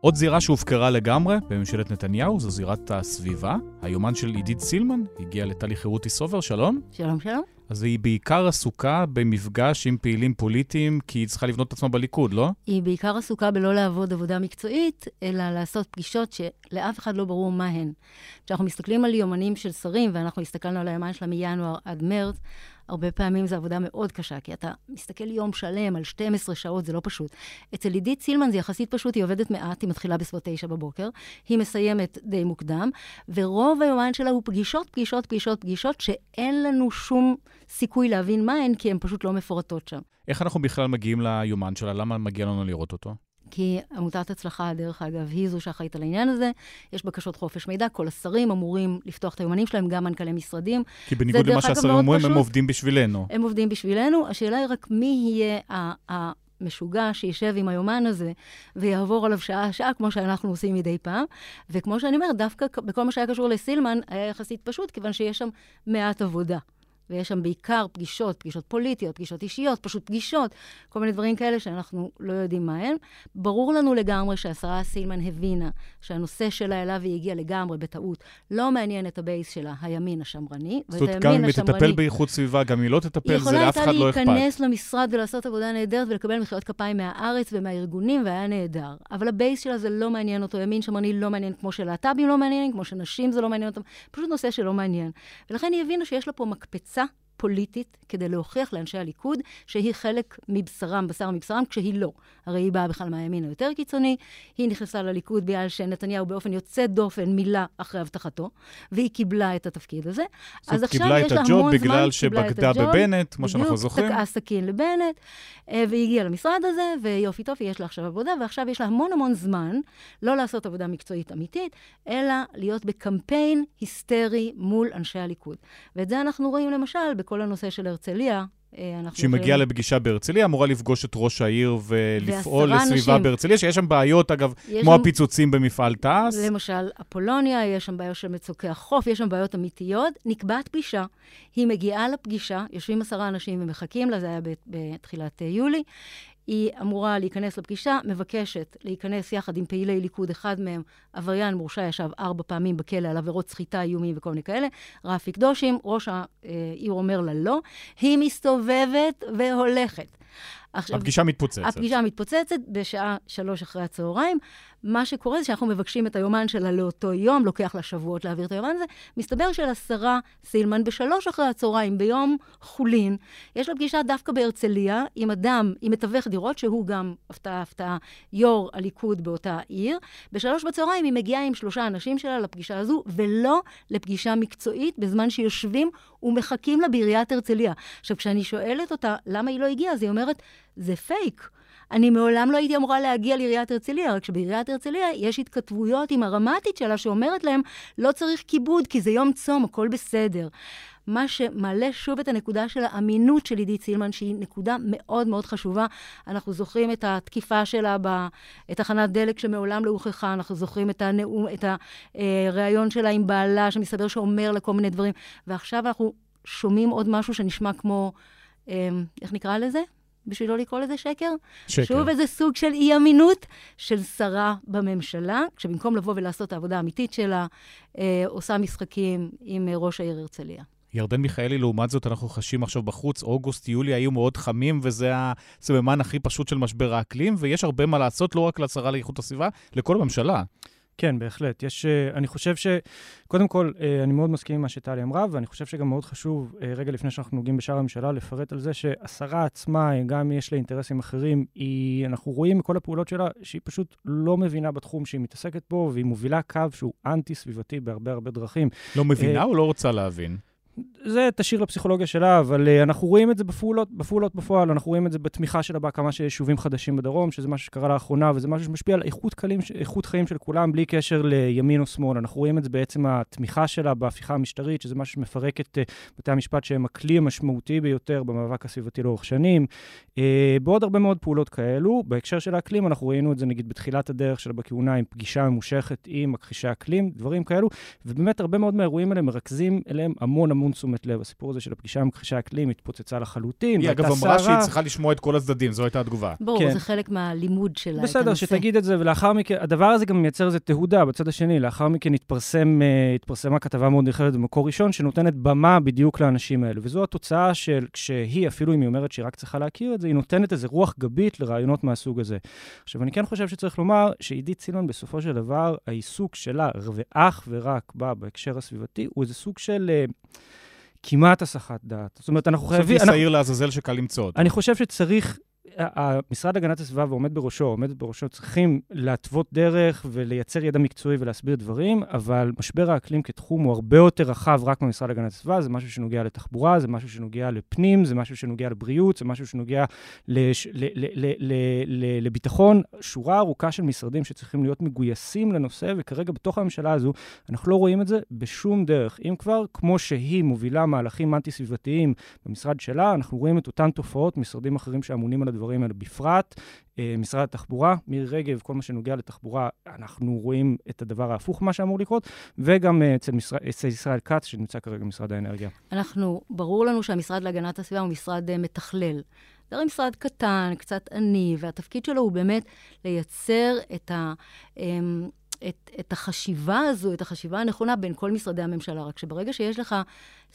עוד זירה שהופקרה לגמרי בממשלת נתניהו זו זירת הסביבה. היומן של עידית סילמן הגיע לטלי חירותי סובר, שלום. שלום, שלום. אז היא בעיקר עסוקה במפגש עם פעילים פוליטיים, כי היא צריכה לבנות את עצמה בליכוד, לא? היא בעיקר עסוקה בלא לעבוד עבודה מקצועית, אלא לעשות פגישות שלאף אחד לא ברור מה הן. כשאנחנו מסתכלים על יומנים של שרים, ואנחנו הסתכלנו על היומן שלה מינואר עד מרץ, הרבה פעמים זו עבודה מאוד קשה, כי אתה מסתכל יום שלם על 12 שעות, זה לא פשוט. אצל עידית סילמן זה יחסית פשוט, היא עובדת מעט, היא מתחילה בסביבות 9 בבוקר, היא מסיימת די מוקדם, ורוב היומן שלה הוא פגישות, פגישות, פגישות, פגישות, שאין לנו שום סיכוי להבין מה הן, כי הן פשוט לא מפורטות שם. איך אנחנו בכלל מגיעים ליומן שלה? למה מגיע לנו לראות אותו? כי עמותת הצלחה, דרך אגב, היא זו שאחראית על העניין הזה. יש בקשות חופש מידע, כל השרים אמורים לפתוח את היומנים שלהם, גם מנכ"לי משרדים. כי בניגוד למה שהשרים אומרים, הם עובדים בשבילנו. הם עובדים בשבילנו. השאלה היא רק מי יהיה ה... משוגע שישב עם היומן הזה ויעבור עליו שעה-שעה, כמו שאנחנו עושים מדי פעם. וכמו שאני אומרת, דווקא בכל מה שהיה קשור לסילמן, היה יחסית פשוט, כיוון שיש שם מעט עבודה. ויש שם בעיקר פגישות, פגישות פוליטיות, פגישות אישיות, פשוט פגישות, כל מיני דברים כאלה שאנחנו לא יודעים מה הם. ברור לנו לגמרי שהשרה סילמן הבינה שהנושא שלה אליו היא הגיעה לגמרי בטעות, לא מעניין את הבייס שלה, הימין השמרני. זאת אומרת, גם אם היא תטפל באיכות סביבה, גם אם היא לא תטפל, זה לאף אחד לא אכפת. היא יכולה הייתה להיכנס למשרד ולעשות עבודה נהדרת ולקבל מחיאות כפיים מהארץ ומהארגונים, והיה נהדר. אבל הבייס שלה זה לא מעניין אותו, ימין שמרני לא מעניין כמו שלהט"בים לא מעניינים, כמו שנשים זה לא מעניין אותם, פשוט נושא שלא מעניין. ולכן היא הבינה שיש לה פה מקפצה 진짜? פוליטית כדי להוכיח לאנשי הליכוד שהיא חלק מבשרם, בשר מבשרם, כשהיא לא. הרי היא באה בכלל מהימין היותר קיצוני, היא נכנסה לליכוד בגלל שנתניהו באופן יוצא דופן מילא אחרי הבטחתו, והיא קיבלה את התפקיד הזה. אז עכשיו יש לה המון זמן, בגלל שבגדה בבנט, כמו שאנחנו זוכרים. בדיוק, תקעה סכין לבנט, אה, והיא הגיעה למשרד הזה, ויופי טופי, יש לה עכשיו עבודה, ועכשיו יש לה המון המון זמן לא לעשות עבודה מקצועית אמיתית, אלא להיות בקמפיין היסטרי מול אנשי הליכוד. ואת זה אנחנו רואים למשל בכל הנושא של הרצליה, אה, כשהיא מגיעה. לפגישה בהרצליה, אמורה לפגוש את ראש העיר ולפעול לסביבה. בהרצליה, שיש שם בעיות, אגב, כמו שם... הפיצוצים במפעל תעש. למשל, אפולוניה, יש שם בעיות של מצוקי החוף, יש שם בעיות אמיתיות. נקבעת פגישה, היא מגיעה לפגישה, יושבים עשרה אנשים ומחכים לה, זה היה בתחילת אה, יולי. היא אמורה להיכנס לפגישה, מבקשת להיכנס יחד עם פעילי ליכוד, אחד מהם, עבריין מורשע, ישב ארבע פעמים בכלא על עבירות סחיטה, איומים וכל מיני כאלה, רפי קדושים, ראש העיר אומר לה לא, היא מסתובבת והולכת. עכשיו, הפגישה מתפוצצת. הפגישה מתפוצצת בשעה שלוש אחרי הצהריים. מה שקורה זה שאנחנו מבקשים את היומן שלה לאותו יום, לוקח לה שבועות להעביר את היומן הזה. מסתבר שלשרה סילמן בשלוש אחרי הצהריים, ביום חולין, יש לה פגישה דווקא בהרצליה עם אדם, עם מתווך דירות, שהוא גם, הפתעה, הפתעה, יו"ר הליכוד באותה עיר. בשלוש בצהריים היא מגיעה עם שלושה אנשים שלה לפגישה הזו, ולא לפגישה מקצועית, בזמן שיושבים ומחכים לה בעיריית הרצליה. עכשיו, כשאני שואלת אותה למה היא לא הגיעה, אז היא אומרת, זה פייק. אני מעולם לא הייתי אמורה להגיע לעיריית הרצליה, רק שבעיריית הרצליה יש התכתבויות עם הרמ"טית שלה שאומרת להם, לא צריך כיבוד כי זה יום צום, הכל בסדר. מה שמעלה שוב את הנקודה של האמינות של עידית סילמן, שהיא נקודה מאוד מאוד חשובה. אנחנו זוכרים את התקיפה שלה בתחנת דלק שמעולם לא הוכחה, אנחנו זוכרים את, הנאום, את הריאיון שלה עם בעלה, שמסתבר שאומר לה כל מיני דברים, ועכשיו אנחנו שומעים עוד משהו שנשמע כמו, אה, איך נקרא לזה? בשביל לא לקרוא לזה שקר. שקר. שוב איזה סוג של אי-אמינות של שרה בממשלה, כשבמקום לבוא ולעשות את העבודה האמיתית שלה, אה, עושה משחקים עם ראש העיר הרצליה. ירדן מיכאלי, לעומת זאת, אנחנו חשים עכשיו בחוץ, אוגוסט, יולי היו מאוד חמים, וזה הסממן הכי פשוט של משבר האקלים, ויש הרבה מה לעשות, לא רק לשרה לאיכות הסביבה, לכל הממשלה. כן, בהחלט. יש, אה, אני חושב ש... קודם כל, אה, אני מאוד מסכים עם מה שטלי אמרה, ואני חושב שגם מאוד חשוב, אה, רגע לפני שאנחנו נוגעים בשאר הממשלה, לפרט על זה שהשרה עצמה, גם יש לה אינטרסים אחרים, היא, אנחנו רואים מכל הפעולות שלה שהיא פשוט לא מבינה בתחום שהיא מתעסקת בו, והיא מובילה קו שהוא אנטי-סביבתי בהרבה הרבה דרכים. לא מבינה או לא רוצה להבין? זה תשאיר לפסיכולוגיה שלה, אבל uh, אנחנו רואים את זה בפעולות, בפעולות בפועל, אנחנו רואים את זה בתמיכה שלה בהקמה של יישובים חדשים בדרום, שזה משהו שקרה לאחרונה, וזה משהו שמשפיע על איכות, קלים, איכות חיים של כולם, בלי קשר לימין או שמאל. אנחנו רואים את זה בעצם התמיכה שלה בהפיכה המשטרית, שזה משהו שמפרק את uh, בתי המשפט שהם הכלי המשמעותי ביותר במאבק הסביבתי לאורך שנים. Uh, בעוד הרבה מאוד פעולות כאלו, בהקשר של האקלים, אנחנו ראינו את זה נגיד בתחילת הדרך שלה בכהונה עם פגישה ממושכת עם מכחישי אקלים, דברים כאלו, ובאמת הרבה מאוד מהאירועים האלה מרכזים אליהם המון המון תשומת לב. הסיפור הזה של הפגישה עם מכחישי האקלים התפוצצה לחלוטין, היא אגב אמרה שהיא צריכה לשמוע את כל הצדדים, זו הייתה התגובה. ברור, כן. זה חלק מהלימוד שלה, בסדר, שתגיד את זה, ולאחר מכן, הדבר הזה גם מייצר איזה תהודה בצד השני. לאחר מכן התפרסם, uh, התפרסמה כתבה מאוד נרחבת במקור ראשון, שנותנת במה בדיוק לאנשים האלו. וזו התוצאה של, כשהיא, אפילו אם היא אומרת שהיא רק צריכה להכיר את זה, היא נותנת איזה רוח גבית לרעיונות מהסוג הזה. עכשיו, אני כן חושב שצריך לומר שעידית סילמן, בסופו של דבר, העיסוק שלה, ואך ורק בה, בהקשר הסביבתי, הוא איזה סוג של... Uh, כמעט הסחת דעת. זאת אומרת, אנחנו חייבים... היא שעיר לעזאזל שקל למצוא אותו. אני חושב שצריך המשרד להגנת הסביבה ועומד בראשו, עומדת בראשו, צריכים להתוות דרך ולייצר ידע מקצועי ולהסביר דברים, אבל משבר האקלים כתחום הוא הרבה יותר רחב רק במשרד להגנת הסביבה, זה משהו שנוגע לתחבורה, זה משהו שנוגע לפנים, זה משהו שנוגע לבריאות, זה משהו שנוגע לש, ל, ל, ל, ל, ל, לביטחון, שורה ארוכה של משרדים שצריכים להיות מגויסים לנושא, וכרגע בתוך הממשלה הזו אנחנו לא רואים את זה בשום דרך. אם כבר, כמו שהיא מובילה מהלכים אנטי-סביבתיים במשרד שלה, אנחנו רואים את אותן תופעות, משרדים אחרים שאמונים על הדברים האלה בפרט. אה, משרד התחבורה, מירי רגב, כל מה שנוגע לתחבורה, אנחנו רואים את הדבר ההפוך ממה שאמור לקרות, וגם אה, אצל, משרד, אצל ישראל כץ, שנמצא כרגע במשרד האנרגיה. אנחנו, ברור לנו שהמשרד להגנת הסביבה הוא משרד uh, מתכלל. זה הרי משרד קטן, קצת עני, והתפקיד שלו הוא באמת לייצר את ה... את, את החשיבה הזו, את החשיבה הנכונה בין כל משרדי הממשלה. רק שברגע שיש לך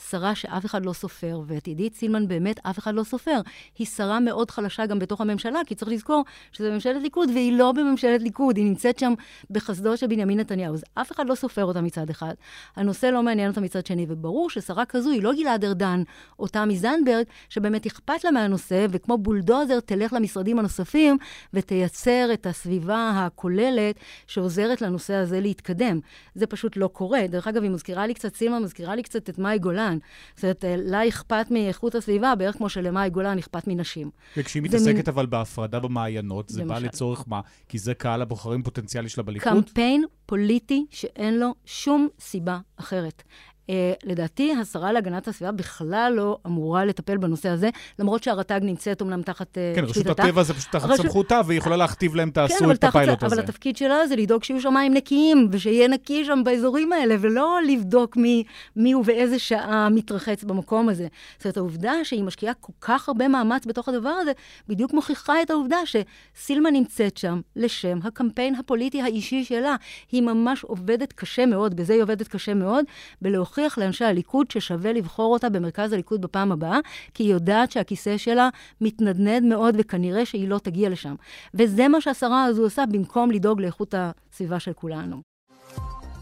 שרה שאף אחד לא סופר, ואת עידית סילמן באמת אף אחד לא סופר, היא שרה מאוד חלשה גם בתוך הממשלה, כי צריך לזכור שזו ממשלת ליכוד, והיא לא בממשלת ליכוד, היא נמצאת שם בחסדו של בנימין נתניהו. אז אף אחד לא סופר אותה מצד אחד. הנושא לא מעניין אותה מצד שני, וברור ששרה כזו היא לא גלעד ארדן או תמי זנדברג, שבאמת אכפת לה מהנושא, וכמו בולדוזר תלך למשרדים הנוספים ותייצר את הסביבה הכוללת שעוזרת לנושא הזה להתקדם. זה פשוט לא קורה. דרך אגב, היא מזכירה לי קצת, סילמן מזכירה לי קצת את מאי גולן. זאת אומרת, אה, לה אכפת מאיכות הסביבה, בערך כמו שלמאי גולן אכפת מנשים. וכשהיא מתעסקת אבל בהפרדה במעיינות, זה בא לצורך מה? כי זה קהל הבוחרים פוטנציאלי שלה בליכוד? קמפיין פוליטי שאין לו שום סיבה אחרת. Uh, לדעתי, השרה להגנת הסביבה בכלל לא אמורה לטפל בנושא הזה, למרות שהרט"ג נמצאת אומנם תחת uh, כן, רשות הטבע זה פשוט תחת. סמכותה, והיא יכולה להכתיב להם, תעשו כן, את הפיילוט הזה. אבל התפקיד שלה זה לדאוג שיהיו שמיים נקיים, ושיהיה נקי שם באזורים האלה, ולא לבדוק מי, מי ובאיזה שעה מתרחץ במקום הזה. זאת אומרת, העובדה שהיא משקיעה כל כך הרבה מאמץ בתוך הדבר הזה, בדיוק מוכיחה את העובדה שסילמה נמצאת שם לשם הקמפיין הפוליטי האישי שלה. היא ממש עובדת קשה מאוד, בזה היא עובדת קשה מאוד, בלהוכיח להוכיח לאנשי הליכוד ששווה לבחור אותה במרכז הליכוד בפעם הבאה, כי היא יודעת שהכיסא שלה מתנדנד מאוד וכנראה שהיא לא תגיע לשם. וזה מה שהשרה הזו עושה במקום לדאוג לאיכות הסביבה של כולנו.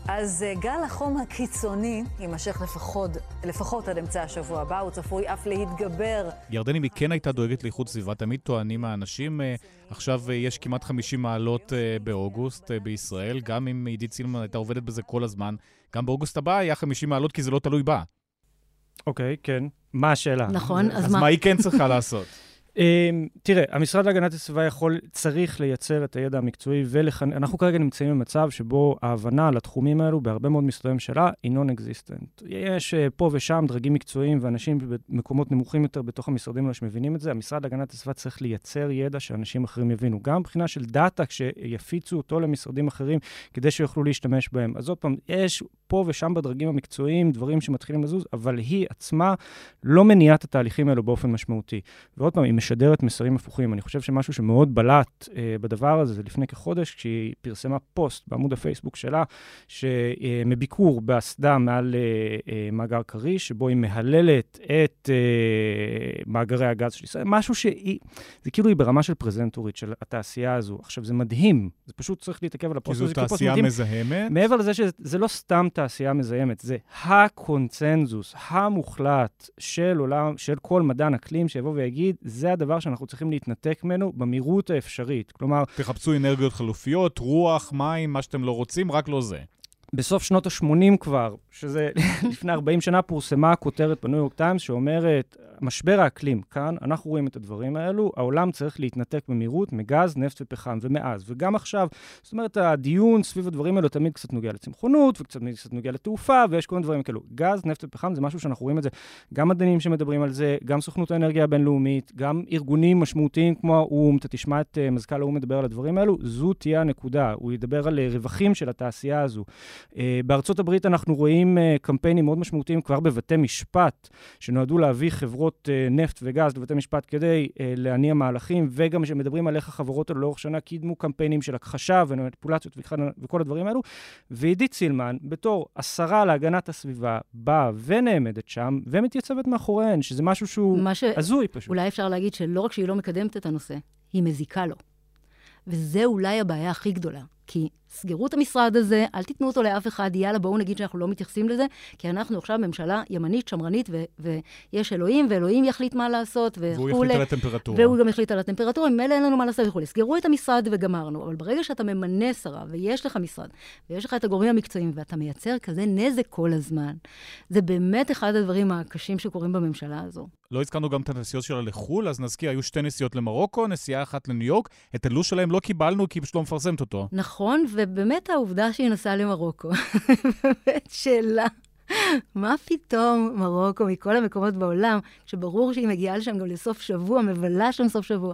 אז אה, גל החום הקיצוני יימשך לפחות, לפחות עד אמצע השבוע הבא, הוא צפוי אף להתגבר. ירדן, אם היא כן הייתה דואגת לאיכות סביבה, תמיד טוענים האנשים, אה, עכשיו אה, יש כמעט 50 מעלות באוגוסט בישראל, גם אם עידית סילמן הייתה עובדת בזה כל הזמן, גם באוגוסט הבא היה 50 מעלות כי זה לא תלוי בה. אוקיי, okay, כן. מה השאלה? נכון, אז, אז מה... אז מה היא כן צריכה לעשות? אמ, תראה, המשרד להגנת הסביבה יכול, צריך לייצר את הידע המקצועי ולכן, אנחנו כרגע נמצאים במצב שבו ההבנה לתחומים האלו בהרבה מאוד משרדי ממשלה היא non-existent. יש אה, פה ושם דרגים מקצועיים ואנשים במקומות נמוכים יותר בתוך המשרדים האלו שמבינים את זה. המשרד להגנת הסביבה צריך לייצר ידע שאנשים אחרים יבינו. גם מבחינה של דאטה, כשיפיצו אותו למשרדים אחרים כדי שיוכלו להשתמש בהם. אז עוד פעם, יש פה ושם בדרגים המקצועיים דברים שמתחילים לזוז, אבל היא עצמה לא מניעה את התהליכים האלו באופן משמעותי. ועוד פעם, משדרת מסרים הפוכים. אני חושב שמשהו שמאוד בלט אה, בדבר הזה, זה לפני כחודש, כשהיא פרסמה פוסט בעמוד הפייסבוק שלה, שמביקור באסדה מעל אה, אה, מאגר כריש, שבו היא מהללת את אה, מאגרי הגז של ישראל, משהו שהיא, זה כאילו היא ברמה של פרזנטורית של התעשייה הזו. עכשיו, זה מדהים, זה פשוט צריך להתעכב על הפוסט הזה. כי זו תעשייה מזהמת? מעבר לזה שזה לא סתם תעשייה מזהמת, זה הקונצנזוס המוחלט של עולם, של כל מדען אקלים שיבוא ויגיד, זה הדבר שאנחנו צריכים להתנתק ממנו במהירות האפשרית. כלומר... תחפשו אנרגיות חלופיות, רוח, מים, מה שאתם לא רוצים, רק לא זה. בסוף שנות ה-80 כבר, שזה לפני 40 שנה, פורסמה הכותרת בניו יורק טיימס שאומרת, משבר האקלים כאן, אנחנו רואים את הדברים האלו, העולם צריך להתנתק במהירות מגז, נפט ופחם, ומאז, וגם עכשיו. זאת אומרת, הדיון סביב הדברים האלו תמיד קצת נוגע לצמחונות, וקצת קצת נוגע לתעופה, ויש כל מיני דברים כאלו. גז, נפט ופחם זה משהו שאנחנו רואים את זה, גם מדענים שמדברים על זה, גם סוכנות האנרגיה הבינלאומית, גם ארגונים משמעותיים כמו האו"ם, אתה תשמע את uh, מזכ"ל האו"ם מדבר על הדברים האלו, זו תהיה הנקודה. הוא ידבר על uh, רווחים של התעשייה הזו. Uh, בארצות הברית אנחנו רואים uh, קמפיינים מאוד משמעותיים כבר בבתי משפט, שנועדו להביא חברות uh, נפט וגז לבתי משפט כדי להניע מהלכים, וגם כשמדברים על איך החברות האלו לאורך שנה קידמו קמפיינים של הכחשה ומניפולציות וכל הדברים האלו. ועידית סילמן, בתור השרה להגנת הסביבה, באה ונעמדת שם ומתייצבת מאחוריהן, שזה משהו שהוא מה ש... הזוי פשוט. אולי אפשר להגיד שלא רק שהיא לא מקדמת את הנושא, היא מזיקה לו. וזה אולי הבעיה הכי גדולה. כי סגרו את המשרד הזה, אל תיתנו אותו לאף אחד, יאללה, בואו נגיד שאנחנו לא מתייחסים לזה, כי אנחנו עכשיו ממשלה ימנית, שמרנית, ו- ויש אלוהים, ואלוהים יחליט מה לעשות, וכולי. והוא יחליט על הטמפרטורה. והוא גם יחליט על הטמפרטורה, ממילא אין לנו מה לעשות וכולי. סגרו את המשרד וגמרנו, אבל ברגע שאתה ממנה שרה, ויש לך משרד, ויש לך את הגורמים המקצועיים, ואתה מייצר כזה נזק כל הזמן, זה באמת אחד הדברים הקשים שקורים בממשלה הזו. לא הזכרנו גם את הנסיעות שלה לחו"ל, אז נזכיר, היו שתי נסיעות למרוקו, נסיעה אחת לניו יורק. את הלו"ז שלהם לא קיבלנו כי היא פשוט לא מפרסמת אותו. נכון, ובאמת העובדה שהיא נסעה למרוקו, באמת שאלה. מה פתאום מרוקו מכל המקומות בעולם, שברור שהיא מגיעה לשם גם לסוף שבוע, מבלה שם סוף שבוע.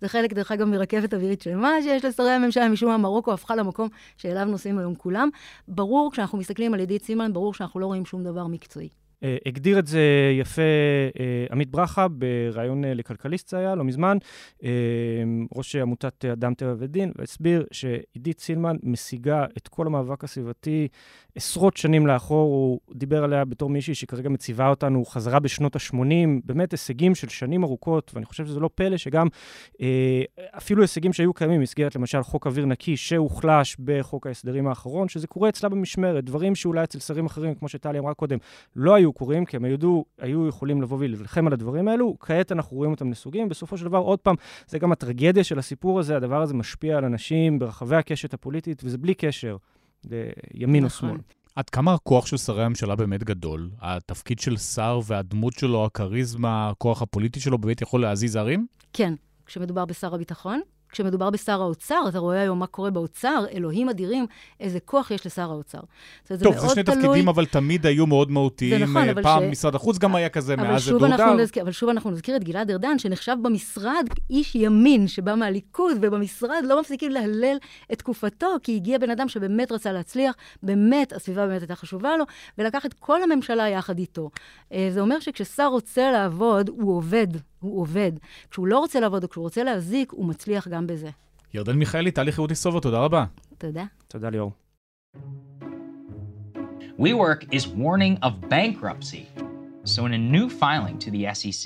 זה חלק, דרך אגב, מרכבת אווירית שלמה שיש לשרי הממשלה, משום מה מרוקו הפכה למקום שאליו נוסעים היום כולם. ברור, כשאנחנו מסתכלים על עידית סילמן, ברור שאנחנו לא רואים שום דבר מקצועי. אה, הגדיר את זה יפה אה, עמית ברכה בריאיון אה, לכלכליסט זה היה, לא מזמן, ראש עמותת אדם טבע ודין, והסביר שעידית סילמן משיגה את כל המאבק הסביבתי עשרות שנים לאחור, הוא דיבר עליה בתור מישהי שכרגע מציבה אותנו חזרה בשנות ה-80, באמת הישגים של שנים ארוכות, ואני חושב שזה לא פלא שגם אפילו הישגים שהיו קיימים במסגרת למשל חוק אוויר נקי, שהוחלש בחוק ההסדרים האחרון, שזה קורה אצלה במשמרת, דברים שאולי אצל שרים אחרים, כמו שטלי אמרה קודם, לא היו קורים, כי הם היו, היו יכולים לבוא ולהילחם על הדברים האלו, כעת אנחנו רואים אותם נסוגים. בסופו של דבר, עוד פעם, זה גם הטרגדיה של הסיפור הזה, הדבר הזה משפיע על אנשים ברחבי הקשת הפוליטית, וזה בלי קשר. לימין או נכון. שמאל. עד כמה הכוח של שרי הממשלה באמת גדול? התפקיד של שר והדמות שלו, הכריזמה, הכוח הפוליטי שלו, באמת יכול להזיז ערים? כן, כשמדובר בשר הביטחון. כשמדובר בשר האוצר, אתה רואה היום מה קורה באוצר, אלוהים אדירים, איזה כוח יש לשר האוצר. זאת טוב, זה שני תלוי... תפקידים, אבל תמיד היו מאוד מהותיים. זה נכון, אבל פעם ש... משרד החוץ גם היה כזה, מאז זה דורדר. נזכיר, אבל שוב אנחנו נזכיר את גלעד ארדן, שנחשב במשרד איש ימין שבא מהליכוד, ובמשרד לא מפסיקים להלל את תקופתו, כי הגיע בן אדם שבאמת רצה להצליח, באמת, הסביבה באמת הייתה חשובה לו, ולקח את כל הממשלה יחד איתו. אה, זה אומר שכששר רוצה לעבוד, הוא עובד. הוא עובד. כשהוא לא רוצה לעבוד או כשהוא רוצה להזיק, הוא מצליח גם בזה. ירדן מיכאלי, טלי חירותי סובה, תודה רבה. תודה. תודה ליאור. WeWork is warning of bankruptcy. So, in a new filing to the SEC,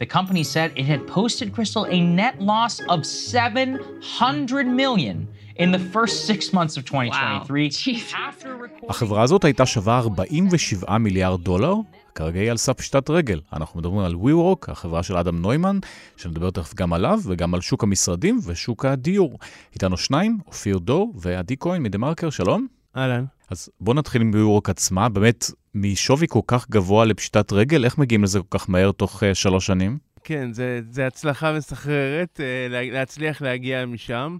the company said it had posted Crystal a net loss of 700 million in the first six months of 2023. Wow. החברה הזאת הייתה שווה 47 מיליארד דולר, כרגע היא על סף פשיטת רגל. אנחנו מדברים על WeWork, החברה של אדם נוימן, שנדבר תכף גם עליו, וגם על שוק המשרדים ושוק הדיור. איתנו שניים, אופיר דור ועדי כהן מדה מרקר, שלום. אהלן. אז בואו נתחיל עם WeWork עצמה, באמת, משווי כל כך גבוה לפשיטת רגל, איך מגיעים לזה כל כך מהר תוך uh, שלוש שנים? כן, זה, זה הצלחה מסחררת uh, להצליח להגיע משם.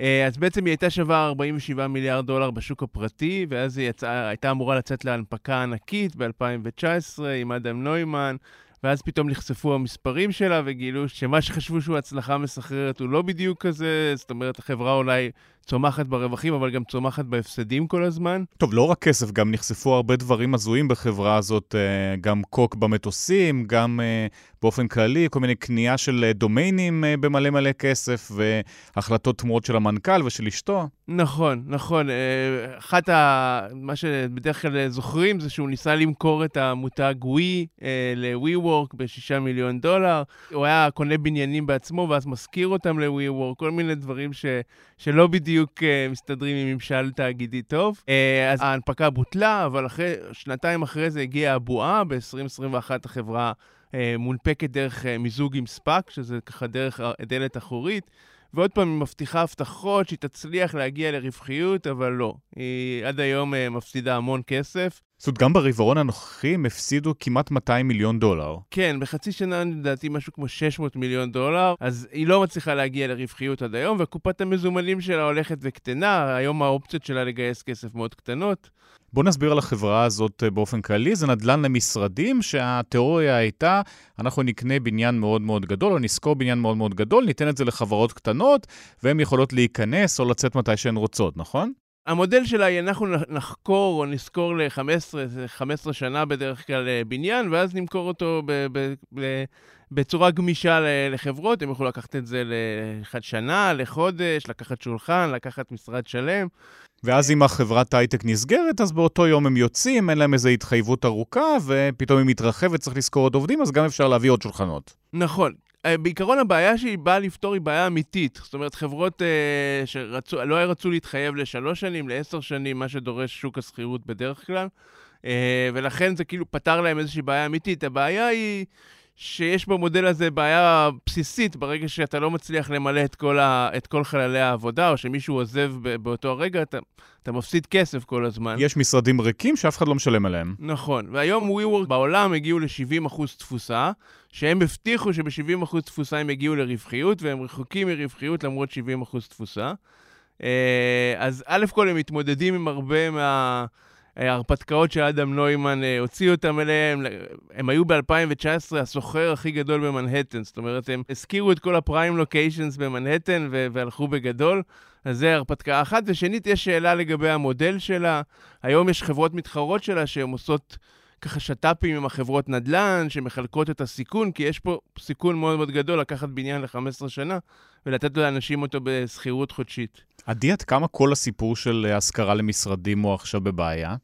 אה, אז בעצם היא הייתה שווה 47 מיליארד דולר בשוק הפרטי, ואז היא יצאה, הייתה אמורה לצאת להנפקה ענקית ב-2019 עם אדם נוימן, ואז פתאום נחשפו המספרים שלה וגילו שמה שחשבו שהוא הצלחה מסחררת הוא לא בדיוק כזה, זאת אומרת, החברה אולי צומחת ברווחים, אבל גם צומחת בהפסדים כל הזמן. טוב, לא רק כסף, גם נחשפו הרבה דברים הזויים בחברה הזאת, אה, גם קוק במטוסים, גם אה, באופן כללי, כל מיני קנייה של אה, דומיינים במלא מלא כסף, והחלטות תמורות של המנכ"ל ושל אשתו. נכון, נכון. אחת ה... מה שבדרך כלל זוכרים זה שהוא ניסה למכור את המותג ווי ל-WeWork ב-6 מיליון דולר. הוא היה קונה בניינים בעצמו ואז משכיר אותם ל-WeWork, כל מיני דברים ש... שלא בדיוק uh, מסתדרים עם ממשל תאגידי טוב. Uh, אז ההנפקה בוטלה, אבל אחרי, שנתיים אחרי זה הגיעה הבועה, ב-2021 החברה uh, מונפקת דרך מיזוג עם ספאק, שזה ככה דרך דלת אחורית. ועוד פעם, היא מבטיחה הבטחות שהיא תצליח להגיע לרווחיות, אבל לא. היא עד היום מפסידה המון כסף. זאת אומרת, גם ברבעון הנוכחי הם הפסידו כמעט 200 מיליון דולר. כן, בחצי שנה לדעתי משהו כמו 600 מיליון דולר, אז היא לא מצליחה להגיע לרווחיות עד היום, וקופת המזומנים שלה הולכת וקטנה, היום האופציות שלה לגייס כסף מאוד קטנות. בוא נסביר על החברה הזאת אה, באופן כללי. זה נדל"ן למשרדים שהתיאוריה הייתה, אנחנו נקנה בניין מאוד מאוד גדול, או נשכור בניין מאוד מאוד גדול, ניתן את זה לחברות קטנות, והן יכולות להיכנס או לצאת מתי שהן רוצות, נכון? המודל שלה היא אנחנו נחקור או נזכור ל-15, 15 שנה בדרך כלל אה, בניין, ואז נמכור אותו ב- ב- ב- בצורה גמישה לחברות. הם יוכלו לקחת את זה לשנה, לחודש, לקחת שולחן, לקחת משרד שלם. ואז אם החברת הייטק נסגרת, אז באותו יום הם יוצאים, אין להם איזו התחייבות ארוכה, ופתאום היא מתרחבת, צריך לזכור עוד עובדים, אז גם אפשר להביא עוד שולחנות. נכון. אה, בעיקרון הבעיה שהיא באה לפתור היא בעיה אמיתית. זאת אומרת, חברות אה, שלא רצו להתחייב לשלוש שנים, לעשר שנים, מה שדורש שוק השכירות בדרך כלל, אה, ולכן זה כאילו פתר להם איזושהי בעיה אמיתית. הבעיה היא שיש במודל הזה בעיה בסיסית, ברגע שאתה לא מצליח למלא את כל, ה, את כל חללי העבודה, או שמישהו עוזב באותו הרגע, אתה, אתה מפסיד כסף כל הזמן. יש משרדים ריקים שאף אחד לא משלם עליהם. נכון, והיום WeWork בעולם הגיעו ל-70% תפוסה, שהם הבטיחו שב-70% תפוסה הם יגיעו לרווחיות, והם רחוקים מרווחיות למרות 70% תפוסה. אה, אז א' כל הם מתמודדים עם הרבה מה... ההרפתקאות שאדם נוימן אה, הוציא אותם אליהם, הם היו ב-2019 הסוחר הכי גדול במנהטן, זאת אומרת, הם הזכירו את כל הפריים לוקיישנס במנהטן והלכו בגדול. אז זה הרפתקה אחת. ושנית, יש שאלה לגבי המודל שלה. היום יש חברות מתחרות שלה שהן עושות ככה שת"פים עם החברות נדל"ן, שמחלקות את הסיכון, כי יש פה סיכון מאוד מאוד גדול לקחת בניין ל-15 שנה ולתת לאנשים אותו בשכירות חודשית. עדי, עד כמה כל הסיפור של השכרה למשרדים הוא עכשיו בבעיה?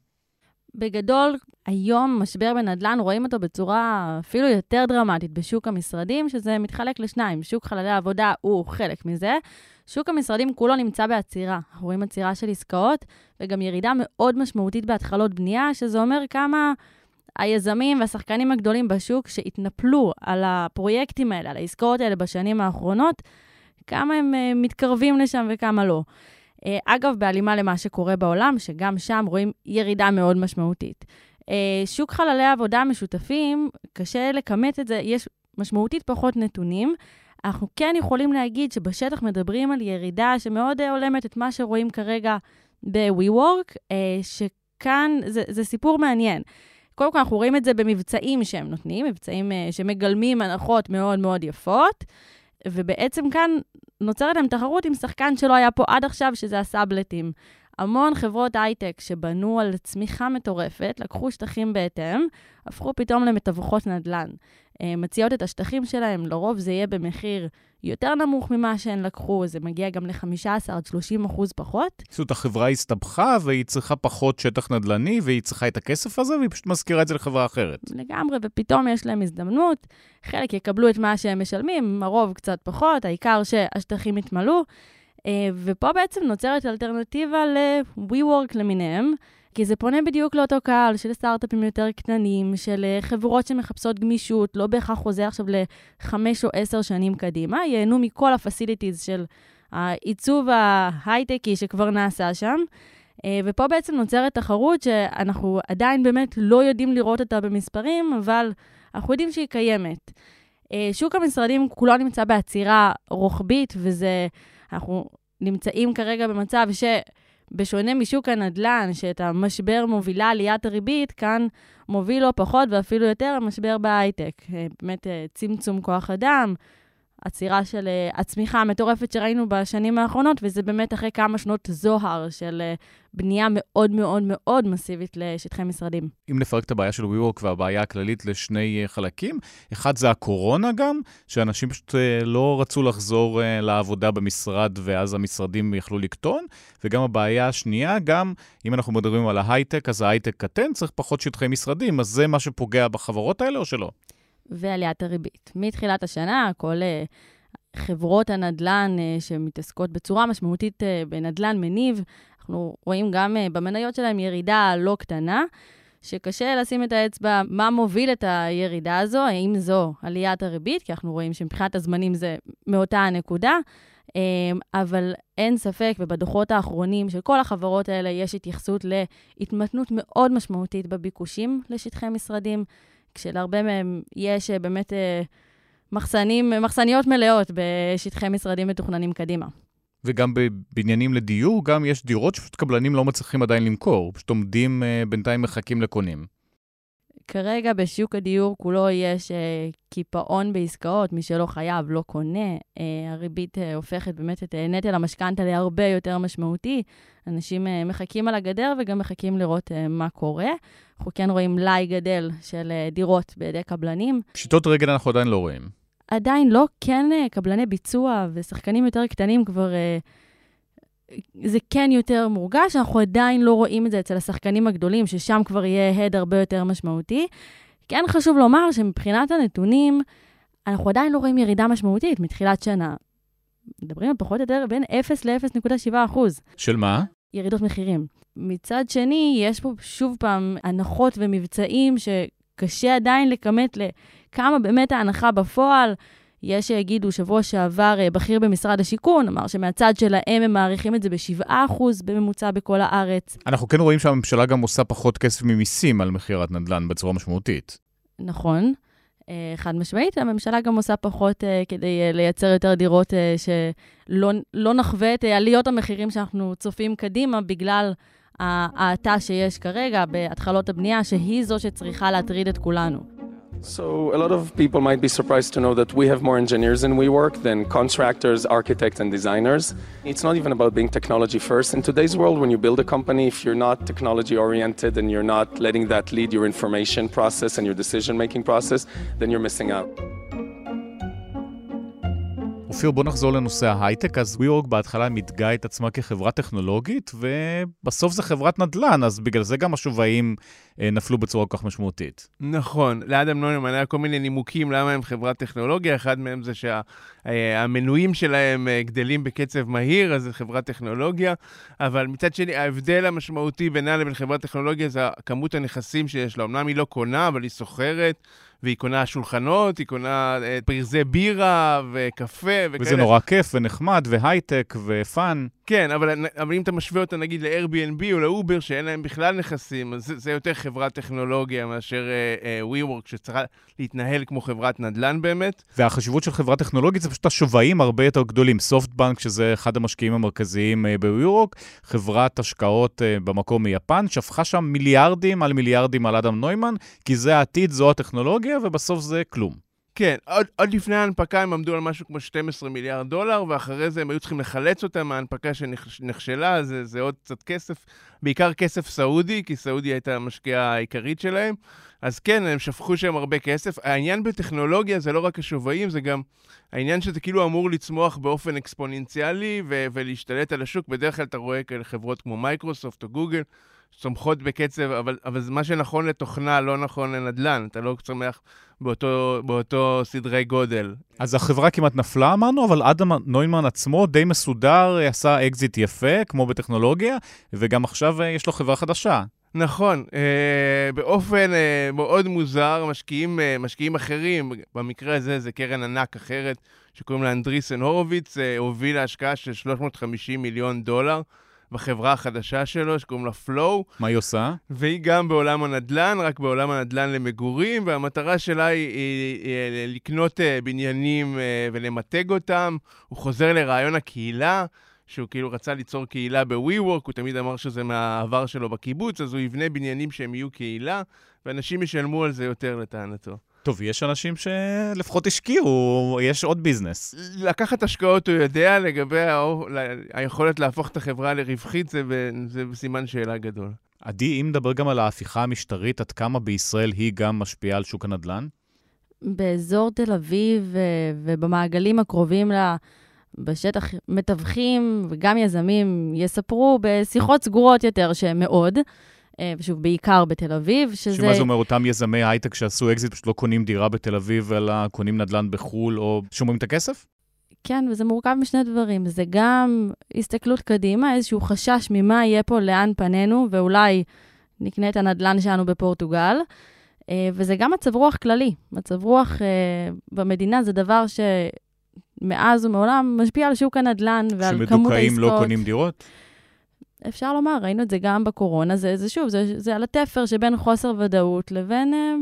בגדול, היום משבר בנדל"ן, רואים אותו בצורה אפילו יותר דרמטית בשוק המשרדים, שזה מתחלק לשניים. שוק חללי העבודה הוא חלק מזה. שוק המשרדים כולו נמצא בעצירה. אנחנו רואים עצירה של עסקאות, וגם ירידה מאוד משמעותית בהתחלות בנייה, שזה אומר כמה היזמים והשחקנים הגדולים בשוק שהתנפלו על הפרויקטים האלה, על העסקאות האלה בשנים האחרונות, כמה הם uh, מתקרבים לשם וכמה לא. Uh, אגב, בהלימה למה שקורה בעולם, שגם שם רואים ירידה מאוד משמעותית. Uh, שוק חללי העבודה המשותפים, קשה לכמת את זה, יש משמעותית פחות נתונים. אנחנו כן יכולים להגיד שבשטח מדברים על ירידה שמאוד הולמת את מה שרואים כרגע ב-WeWork, שכאן זה, זה סיפור מעניין. קודם כל, אנחנו רואים את זה במבצעים שהם נותנים, מבצעים שמגלמים הנחות מאוד מאוד יפות, ובעצם כאן נוצרת להם תחרות עם שחקן שלא היה פה עד עכשיו, שזה הסאבלטים. המון חברות הייטק שבנו על צמיחה מטורפת, לקחו שטחים בהתאם, הפכו פתאום למתווכות נדל"ן. אה, מציעות את השטחים שלהם, לרוב זה יהיה במחיר יותר נמוך ממה שהן לקחו, זה מגיע גם ל-15 עד 30 אחוז פחות. זאת אומרת, החברה הסתבכה והיא צריכה פחות שטח נדל"ני והיא צריכה את הכסף הזה והיא פשוט מזכירה את זה לחברה אחרת. לגמרי, ופתאום יש להם הזדמנות, חלק יקבלו את מה שהם משלמים, הרוב קצת פחות, העיקר שהשטחים יתמלאו. אה, ופה בעצם נוצרת אלטרנטיבה ל-WeWork למיניהם. כי זה פונה בדיוק לאותו קהל של סטארט-אפים יותר קטנים, של אה, חברות שמחפשות גמישות, לא בהכרח חוזר עכשיו לחמש או עשר שנים קדימה, ייהנו מכל הפסיליטיז של העיצוב ההייטקי שכבר נעשה שם. אה, ופה בעצם נוצרת תחרות שאנחנו עדיין באמת לא יודעים לראות אותה במספרים, אבל אנחנו יודעים שהיא קיימת. אה, שוק המשרדים כולו נמצא בעצירה רוחבית, וזה, אנחנו נמצאים כרגע במצב ש... בשונה משוק הנדל"ן, שאת המשבר מובילה עליית הריבית, כאן מוביל לא פחות ואפילו יותר המשבר בהייטק. אה, באמת אה, צמצום כוח אדם, עצירה של uh, הצמיחה המטורפת שראינו בשנים האחרונות, וזה באמת אחרי כמה שנות זוהר של uh, בנייה מאוד מאוד מאוד מסיבית לשטחי משרדים. אם נפרק את הבעיה של WeWork והבעיה הכללית לשני uh, חלקים, אחד זה הקורונה גם, שאנשים פשוט לא רצו לחזור לעבודה במשרד ואז המשרדים יכלו לקטון, וגם הבעיה השנייה, גם אם אנחנו מדברים על ההייטק, אז ההייטק קטן, צריך פחות שטחי משרדים, אז זה מה שפוגע בחברות האלה או שלא? ועליית הריבית. מתחילת השנה, כל uh, חברות הנדל"ן uh, שמתעסקות בצורה משמעותית uh, בנדל"ן מניב, אנחנו רואים גם uh, במניות שלהם ירידה לא קטנה, שקשה לשים את האצבע מה מוביל את הירידה הזו, האם זו עליית הריבית, כי אנחנו רואים שמבחינת הזמנים זה מאותה הנקודה. אבל אין ספק, ובדוחות האחרונים של כל החברות האלה יש התייחסות להתמתנות מאוד משמעותית בביקושים לשטחי משרדים. כשלהרבה מהם יש אה, באמת אה, מחסנים, מחסניות מלאות בשטחי משרדים מתוכננים קדימה. וגם בבניינים לדיור, גם יש דירות שפשוט קבלנים לא מצליחים עדיין למכור, פשוט עומדים אה, בינתיים מחכים לקונים. כרגע בשוק הדיור כולו יש אה, קיפאון בעסקאות, מי שלא חייב לא קונה. אה, הריבית אה, הופכת באמת את אה, נטל המשכנתה להרבה יותר משמעותי. אנשים אה, מחכים על הגדר וגם מחכים לראות אה, מה קורה. אנחנו כן רואים מלאי גדל של אה, דירות בידי קבלנים. פשיטות רגל אנחנו עדיין לא רואים. עדיין לא, כן אה, קבלני ביצוע ושחקנים יותר קטנים כבר... אה, זה כן יותר מורגש, אנחנו עדיין לא רואים את זה אצל השחקנים הגדולים, ששם כבר יהיה הד הרבה יותר משמעותי. כן חשוב לומר שמבחינת הנתונים, אנחנו עדיין לא רואים ירידה משמעותית מתחילת שנה. מדברים על פחות או יותר בין 0 ל-0.7 אחוז. של מה? ירידות מחירים. מצד שני, יש פה שוב פעם הנחות ומבצעים שקשה עדיין לכמת לכמה באמת ההנחה בפועל. יש שיגידו, שבוע שעבר אה, בכיר במשרד השיכון אמר שמהצד שלהם הם מעריכים את זה ב-7% בממוצע בכל הארץ. אנחנו כן רואים שהממשלה גם עושה פחות כסף ממיסים על מכירת נדל"ן בצורה משמעותית. נכון. אה, חד משמעית, הממשלה גם עושה פחות uh, כדי uh, לייצר יותר דירות uh, שלא לא נחווה את עליות המחירים שאנחנו צופים קדימה בגלל ההאטה שיש כרגע בהתחלות הבנייה, שהיא זו שצריכה להטריד את כולנו. So a lot of people might be surprised to know that we have more engineers in WeWork than contractors, architects, and designers. It's not even about being technology first. In today's world, when you build a company, if you're not technology oriented and you're not letting that lead your information process and your decision making process, then you're missing out. אופיר, בוא נחזור לנושא ההייטק. אז WeWork בהתחלה מתגאה את עצמה כחברה טכנולוגית, ובסוף זה חברת נדל"ן, אז בגלל זה גם השווים אה, נפלו בצורה כל כך משמעותית. נכון, לאדם נוימן היה כל מיני נימוקים למה הם חברת טכנולוגיה, אחד מהם זה שהמנויים שלהם אה, גדלים בקצב מהיר, אז זה חברת טכנולוגיה, אבל מצד שני, ההבדל המשמעותי בינה לבין חברת טכנולוגיה זה כמות הנכסים שיש לה. אמנם היא לא קונה, אבל היא סוחרת. והיא קונה שולחנות, היא קונה אה, ברזי בירה וקפה וכאלה. וזה נורא כיף ונחמד והייטק ו fun. כן, אבל, אבל אם אתה משווה אותה נגיד ל-Airbnb או ל-Uber, שאין להם בכלל נכסים, אז זה, זה יותר חברת טכנולוגיה מאשר אה, אה, WeWork, שצריכה להתנהל כמו חברת נדל"ן באמת. והחשיבות של חברה טכנולוגית זה פשוט השוויים הרבה יותר גדולים. SoftBank, שזה אחד המשקיעים המרכזיים אה, ב-WeWork, חברת השקעות אה, במקום מיפן, שפכה שם מיליארדים על מיליארדים על אדם נוימן, כי זה העתיד, זו הטכנולוגיה, ובסוף זה כלום. כן, עוד, עוד לפני ההנפקה הם עמדו על משהו כמו 12 מיליארד דולר, ואחרי זה הם היו צריכים לחלץ אותם מההנפקה שנכשלה, זה, זה עוד קצת כסף, בעיקר כסף סעודי, כי סעודי הייתה המשקיעה העיקרית שלהם. אז כן, הם שפכו שם הרבה כסף. העניין בטכנולוגיה זה לא רק השווים, זה גם העניין שזה כאילו אמור לצמוח באופן אקספוננציאלי ו- ולהשתלט על השוק. בדרך כלל אתה רואה כאלה חברות כמו מייקרוסופט או גוגל, צומחות בקצב, אבל, אבל מה שנכון לתוכנה לא נכון לנדל"ן, אתה לא צומח באותו, באותו סדרי גודל. אז החברה כמעט נפלה אמרנו, אבל אדם נוימן עצמו די מסודר, עשה אקזיט יפה, כמו בטכנולוגיה, וגם עכשיו אה, יש לו חברה חדשה. נכון, אה, באופן אה, מאוד מוזר, משקיעים, אה, משקיעים אחרים, במקרה הזה זה קרן ענק אחרת, שקוראים לה Andreessen Horowitz, אה, הובילה השקעה של 350 מיליון דולר. בחברה החדשה שלו, שקוראים לה Flow. מה היא עושה? והיא גם בעולם הנדל"ן, רק בעולם הנדל"ן למגורים, והמטרה שלה היא, היא, היא, היא לקנות uh, בניינים uh, ולמתג אותם. הוא חוזר לרעיון הקהילה. שהוא כאילו רצה ליצור קהילה ב-WeWork, הוא תמיד אמר שזה מהעבר שלו בקיבוץ, אז הוא יבנה בניינים שהם יהיו קהילה, ואנשים ישלמו על זה יותר לטענתו. טוב, יש אנשים שלפחות השקיעו, יש עוד ביזנס. לקחת השקעות הוא יודע, לגבי היכולת להפוך את החברה לרווחית, זה, זה סימן שאלה גדול. עדי, אם נדבר גם על ההפיכה המשטרית, עד כמה בישראל היא גם משפיעה על שוק הנדל"ן? באזור תל אביב ובמעגלים הקרובים לה, בשטח מתווכים וגם יזמים יספרו בשיחות סגורות יותר שהם מאוד. אה, ושוב, בעיקר בתל אביב, שזה... שמה זה אומר, אותם יזמי הייטק שעשו אקזיט פשוט לא קונים דירה בתל אביב, אלא קונים נדל"ן בחו"ל, או שומרים את הכסף? כן, וזה מורכב משני דברים. זה גם הסתכלות קדימה, איזשהו חשש ממה יהיה פה, לאן פנינו, ואולי נקנה את הנדל"ן שלנו בפורטוגל. אה, וזה גם מצב רוח כללי. מצב רוח אה, במדינה זה דבר שמאז ומעולם משפיע על שוק הנדל"ן ועל כמות העסקאות. שמדוכאים לא קונים דירות? אפשר לומר, ראינו את זה גם בקורונה, זה, זה שוב, זה, זה על התפר שבין חוסר ודאות לבין, אה,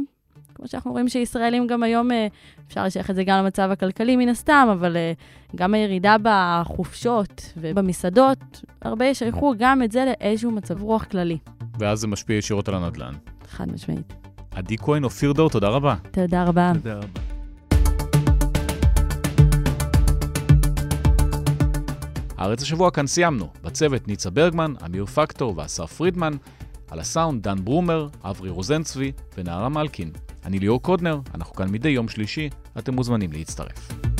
כמו שאנחנו רואים שישראלים גם היום, אה, אפשר לשייך את זה גם למצב הכלכלי מן הסתם, אבל אה, גם הירידה בחופשות ובמסעדות, הרבה ישייכו גם את זה לאיזשהו מצב רוח כללי. ואז זה משפיע ישירות על הנדל"ן. חד משמעית. עדי כהן, אופיר דור, תודה רבה. תודה רבה. תודה רבה. הארץ השבוע כאן סיימנו. בצוות ניצה ברגמן, אמיר פקטור ואסף פרידמן. על הסאונד דן ברומר, אברי רוזנצבי ונערה מלקין. אני ליאור קודנר, אנחנו כאן מדי יום שלישי, אתם מוזמנים להצטרף.